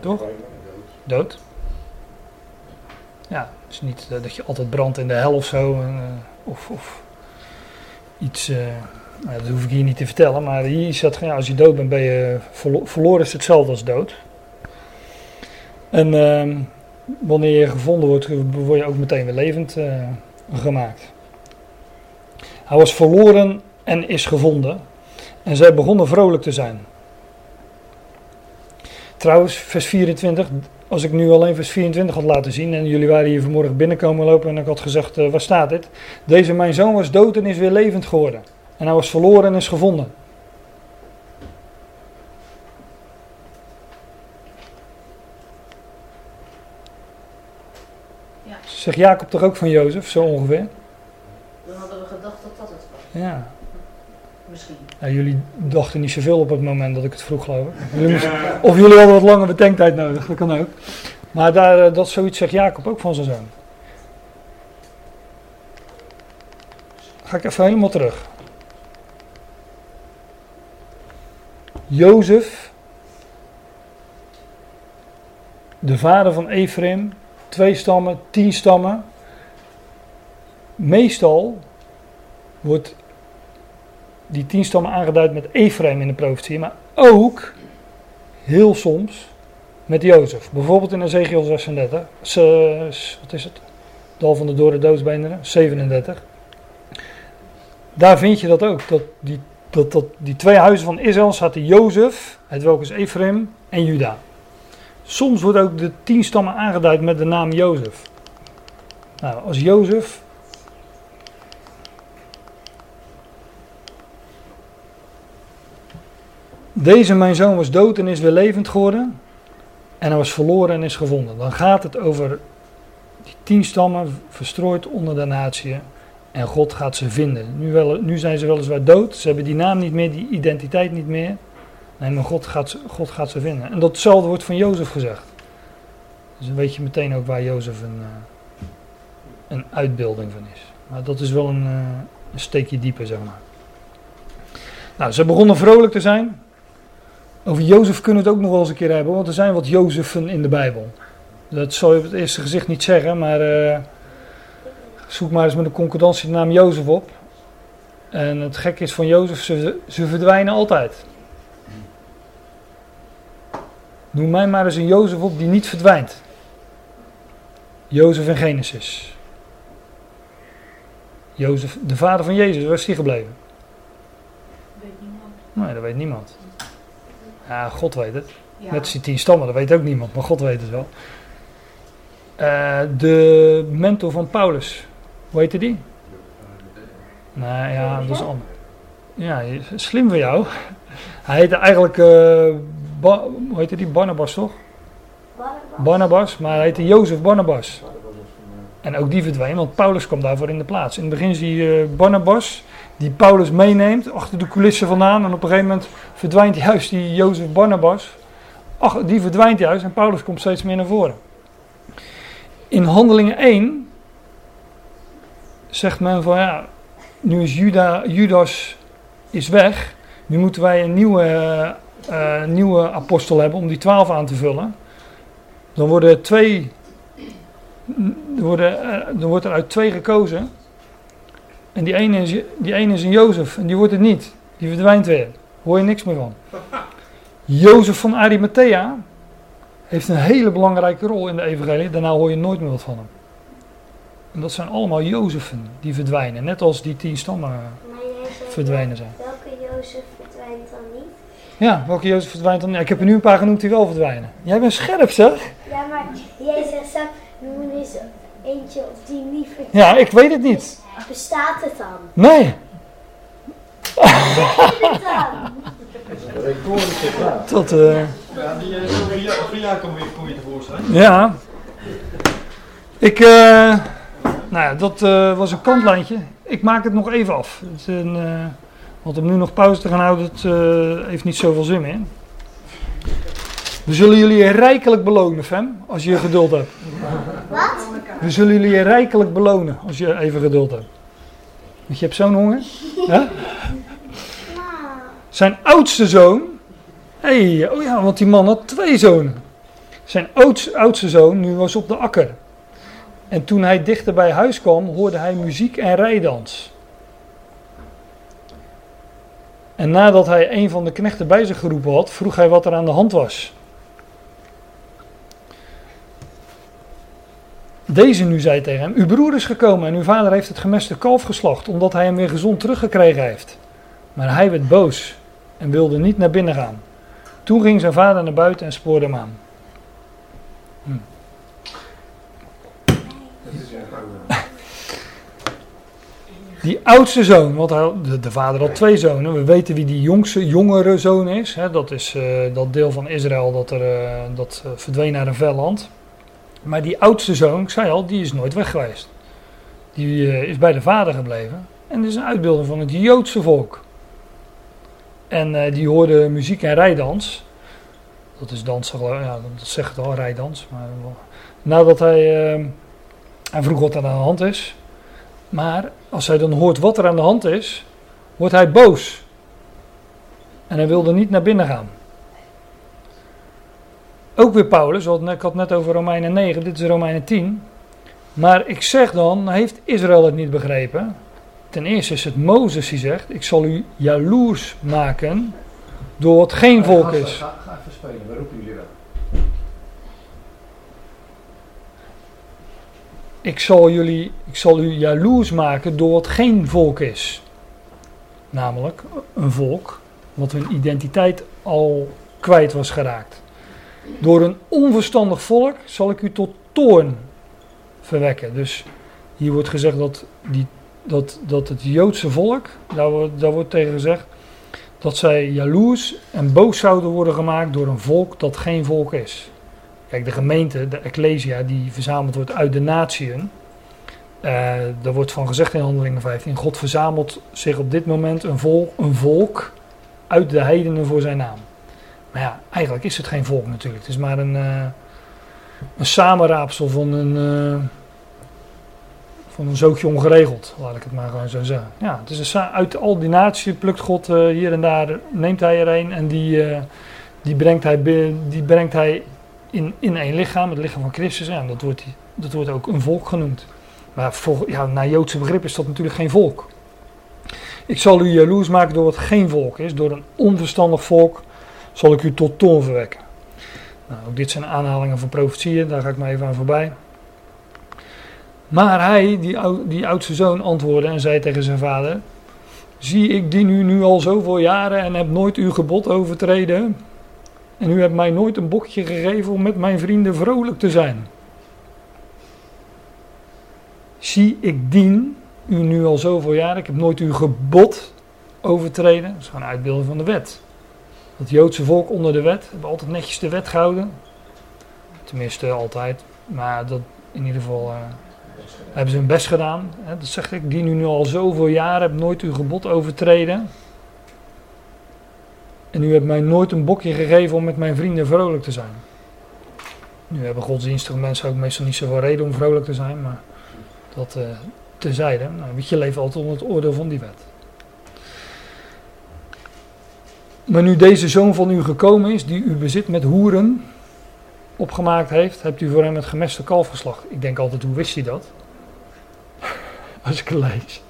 Toch? Dood. Ja, dus niet uh, dat je altijd brandt in de hel of zo. Uh, of, of iets, eh, nou, dat hoef ik hier niet te vertellen, maar hier staat ja, als je dood bent, ben je verlo- verloren is hetzelfde als dood. En ehm, wanneer je gevonden wordt, word je ook meteen weer levend eh, gemaakt. Hij was verloren en is gevonden. En zij begonnen vrolijk te zijn. Trouwens, vers 24, als ik nu alleen vers 24 had laten zien en jullie waren hier vanmorgen binnenkomen lopen en ik had gezegd, eh, waar staat dit? Deze mijn zoon was dood en is weer levend geworden. En hij was verloren en is gevonden. Ja. Zegt Jacob toch ook van Jozef, zo ongeveer? Dan hadden we gedacht dat dat het was. Ja. Misschien. Nou, jullie dachten niet zoveel op het moment dat ik het vroeg, geloof ik. Of jullie hadden wat langer bedenktijd nodig, dat kan ook. Maar daar, eh, dat zoiets zegt Jacob ook van zijn zoon. Ga ik even helemaal terug. Jozef, de vader van Ephraim, twee stammen, tien stammen. Meestal wordt die tien stammen aangeduid met Ephraim in de profetie, maar ook heel soms met Jozef. Bijvoorbeeld in Ezekiel 36, ze- s- wat is het? Dal van de dode doodsbeenderen, 37. Daar vind je dat ook, dat die, die twee huizen van Israël zaten Jozef, uit welke is Ephraim, en Juda. Soms wordt ook de tien stammen aangeduid met de naam Jozef. Nou, als Jozef Deze mijn zoon was dood en is weer levend geworden. En hij was verloren en is gevonden. Dan gaat het over die tien stammen verstrooid onder de natieën. En God gaat ze vinden. Nu, wel, nu zijn ze weliswaar dood. Ze hebben die naam niet meer, die identiteit niet meer. Nee, maar God gaat, God gaat ze vinden. En datzelfde wordt van Jozef gezegd. Dus dan weet je meteen ook waar Jozef een, eh, een uitbeelding van is. Maar dat is wel een, eh, een steekje dieper, zeg maar. Nou, ze begonnen vrolijk te zijn. Over Jozef kunnen we het ook nog wel eens een keer hebben, want er zijn wat Jozefen in de Bijbel. Dat zal je op het eerste gezicht niet zeggen, maar eh, zoek maar eens met een concordantie de naam Jozef op. En het gekke is van Jozef, ze, ze verdwijnen altijd. Noem mij maar eens een Jozef op die niet verdwijnt. Jozef in Genesis. Jozef, de vader van Jezus, waar is die gebleven? Weet niemand. Nee, dat weet niemand. Ja, God weet het. Ja. Net als die tien stammen, dat weet ook niemand, maar God weet het wel. Eh, de mentor van Paulus, hoe heette die? Nou ja, dat is al. Ja, slim van jou. Hij heette eigenlijk, eh, Ba- hoe heette die? Barnabas toch? Barnabas, maar hij heette Jozef Barnabas. En ook die verdween, want Paulus kwam daarvoor in de plaats. In het begin zie je Barnabas, die Paulus meeneemt, achter de coulissen vandaan. En op een gegeven moment verdwijnt juist die Jozef Barnabas. Ach, die verdwijnt juist en Paulus komt steeds meer naar voren. In Handelingen 1 zegt men van ja, nu is Juda, Judas is weg. Nu moeten wij een nieuwe, eh, nieuwe apostel hebben om die twaalf aan te vullen. Dan worden twee, worden, eh, er wordt er uit twee gekozen. En die ene, is, die ene is een Jozef en die wordt het niet. Die verdwijnt weer. Hoor je niks meer van. Jozef van Arimathea heeft een hele belangrijke rol in de evangelie. Daarna hoor je nooit meer wat van hem. En dat zijn allemaal Jozefen die verdwijnen. Net als die tien stammen Maar jij zegt verdwenen zijn. welke Jozef verdwijnt dan niet? Ja, welke Jozef verdwijnt dan? Ja, ik heb er nu een paar genoemd die wel verdwijnen. Jij bent scherp zeg. Ja, maar jij zegt noem eens eentje of die niet. Ja, ik weet het niet. Bestaat het dan? Nee. Het dan? Tot, eh, Ja, die Sylvia kom je, kom je tevoorschijn. ja. Ik, eh, nou ja, dat eh, was een kantlijntje. Ik maak het nog even af. Het is een, eh, want om nu nog pauze te gaan houden, het eh, heeft niet zoveel zin meer. We zullen jullie rijkelijk belonen, Fem, als je geduld hebt. Wat? We zullen jullie rijkelijk belonen als je even geduld hebt. Want je hebt zo'n honger. Zijn oudste zoon. Hé, hey, oh ja, want die man had twee zonen. Zijn oudste, oudste zoon nu was op de akker. En toen hij dichter bij huis kwam, hoorde hij muziek en rijdans. En nadat hij een van de knechten bij zich geroepen had, vroeg hij wat er aan de hand was. Deze nu zei tegen hem: Uw broer is gekomen en uw vader heeft het gemeste kalf geslacht, omdat hij hem weer gezond teruggekregen heeft. Maar hij werd boos en wilde niet naar binnen gaan. Toen ging zijn vader naar buiten en spoorde hem aan. Hm. Die oudste zoon, want de, de, vader had twee zonen. We weten wie die jongste, jongere zoon is. Hè, dat is uh, dat deel van Israël dat, er, uh, dat uh, verdween naar een ver land. Maar die oudste zoon, ik zei al, die is nooit weg geweest. Die is bij de vader gebleven. En is een uitbeelding van het Joodse volk. En die hoorde muziek en rijdans. Dat is dansen, ja, dat zegt het al, rijdans. Maar nadat hij, hij vroeg wat er aan de hand is. Maar als hij dan hoort wat er aan de hand is, wordt hij boos. En hij wilde niet naar binnen gaan. Ook weer Paulus, ik had net over Romeinen 9, dit is Romeinen 10. Maar ik zeg dan, heeft Israël het niet begrepen? Ten eerste is het Mozes die zegt, ik zal u jaloers maken door wat geen volk is. Ga, ga even spelen, roepen jullie wel? ik zal, jullie, ik zal u jaloers maken door wat geen volk is. Namelijk een volk wat hun identiteit al kwijt was geraakt. Door een onverstandig volk zal ik u tot toorn verwekken. Dus hier wordt gezegd dat, die, dat, dat het Joodse volk, daar wordt, daar wordt tegen gezegd, dat zij jaloers en boos zouden worden gemaakt door een volk dat geen volk is. Kijk, de gemeente, de Ecclesia, die verzameld wordt uit de natieën. Uh, er wordt van gezegd in Handelingen 15: God verzamelt zich op dit moment een volk, een volk uit de heidenen voor zijn naam. Maar ja, eigenlijk is het geen volk natuurlijk. Het is maar een, uh, een samenraapsel van een, uh, van een zootje ongeregeld, laat ik het maar gewoon zo zeggen. Ja, het is uit al die naties plukt God hier en daar, neemt hij er een en die, die, brengt hij, die brengt hij in, in één lichaam, het lichaam van Christus. En dat wordt, dat wordt ook een volk genoemd. Maar voor, ja, naar Joodse begrip is dat natuurlijk geen volk. Ik zal u jaloers maken door wat geen volk is. Door een onverstandig volk zal ik u tot toon verwekken. Nou, ook dit zijn aanhalingen van profetieën, daar ga ik maar even aan voorbij. Maar hij, die, die oudste zoon, antwoordde en zei tegen zijn vader: Zie, ik dien u nu al zoveel jaren en heb nooit uw gebod overtreden. En u hebt mij nooit een bokje gegeven om met mijn vrienden vrolijk te zijn. Zie, ik dien u nu al zoveel jaar. Ik heb nooit uw gebod overtreden. Dat is gewoon een uitbeelding van de wet. Het Joodse volk onder de wet hebben altijd netjes de wet gehouden. Tenminste, altijd. Maar dat in ieder geval uh, hebben ze hun best gedaan. Dat zegt ik, dien u nu al zoveel jaar, heb nooit uw gebod overtreden. En u hebt mij nooit een bokje gegeven om met mijn vrienden vrolijk te zijn. Nu hebben godsdienstige mensen ook meestal niet zoveel reden om vrolijk te zijn, maar dat uh, terzijde. Nou, weet je, leven altijd onder het oordeel van die wet. Maar nu deze zoon van u gekomen is, die u bezit met hoeren opgemaakt heeft, hebt u voor hem het gemeste kalf geslacht. Ik denk altijd, hoe wist hij dat? Als ik het lees.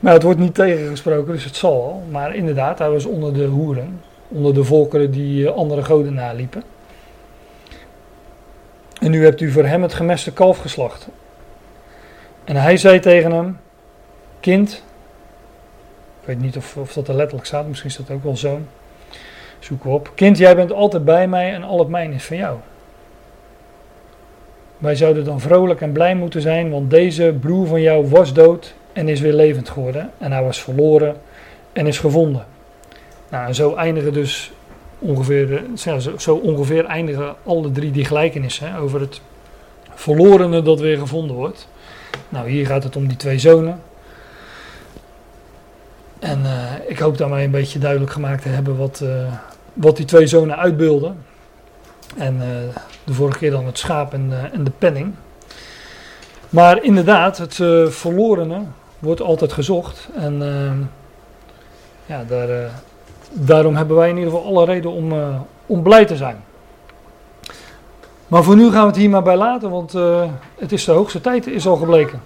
Maar het wordt niet tegengesproken, dus het zal al. Maar inderdaad, hij was onder de hoeren. Onder de volkeren die eh, andere goden naliepen. En nu hebt u voor hem het gemeste kalf geslacht. En hij zei tegen hem: Kind. Weet niet of, of dat er letterlijk staat, misschien is dat ook wel zo. Zoek op. Kind, jij bent altijd bij mij en al het mijn is van jou. Wij zouden dan vrolijk en blij moeten zijn, want deze broer van jou was dood en is weer levend geworden. En hij was verloren en is gevonden. Nou, en zo eindigen dus ongeveer, zo ongeveer eindigen alle drie die gelijkenissen over het verlorene dat weer gevonden wordt. Nou, hier gaat het om die twee zonen. En uh, ik hoop daarmee een beetje duidelijk gemaakt te hebben wat, uh, wat die twee zonen uitbeelden. En uh, de vorige keer dan het schaap en, en de penning. Maar inderdaad, het verlorene wordt altijd gezocht. En ja, daar, daarom hebben wij in ieder geval alle reden om, om blij te zijn. Maar voor nu gaan we het hier maar bij laten, want het is de hoogste tijd, is al gebleken.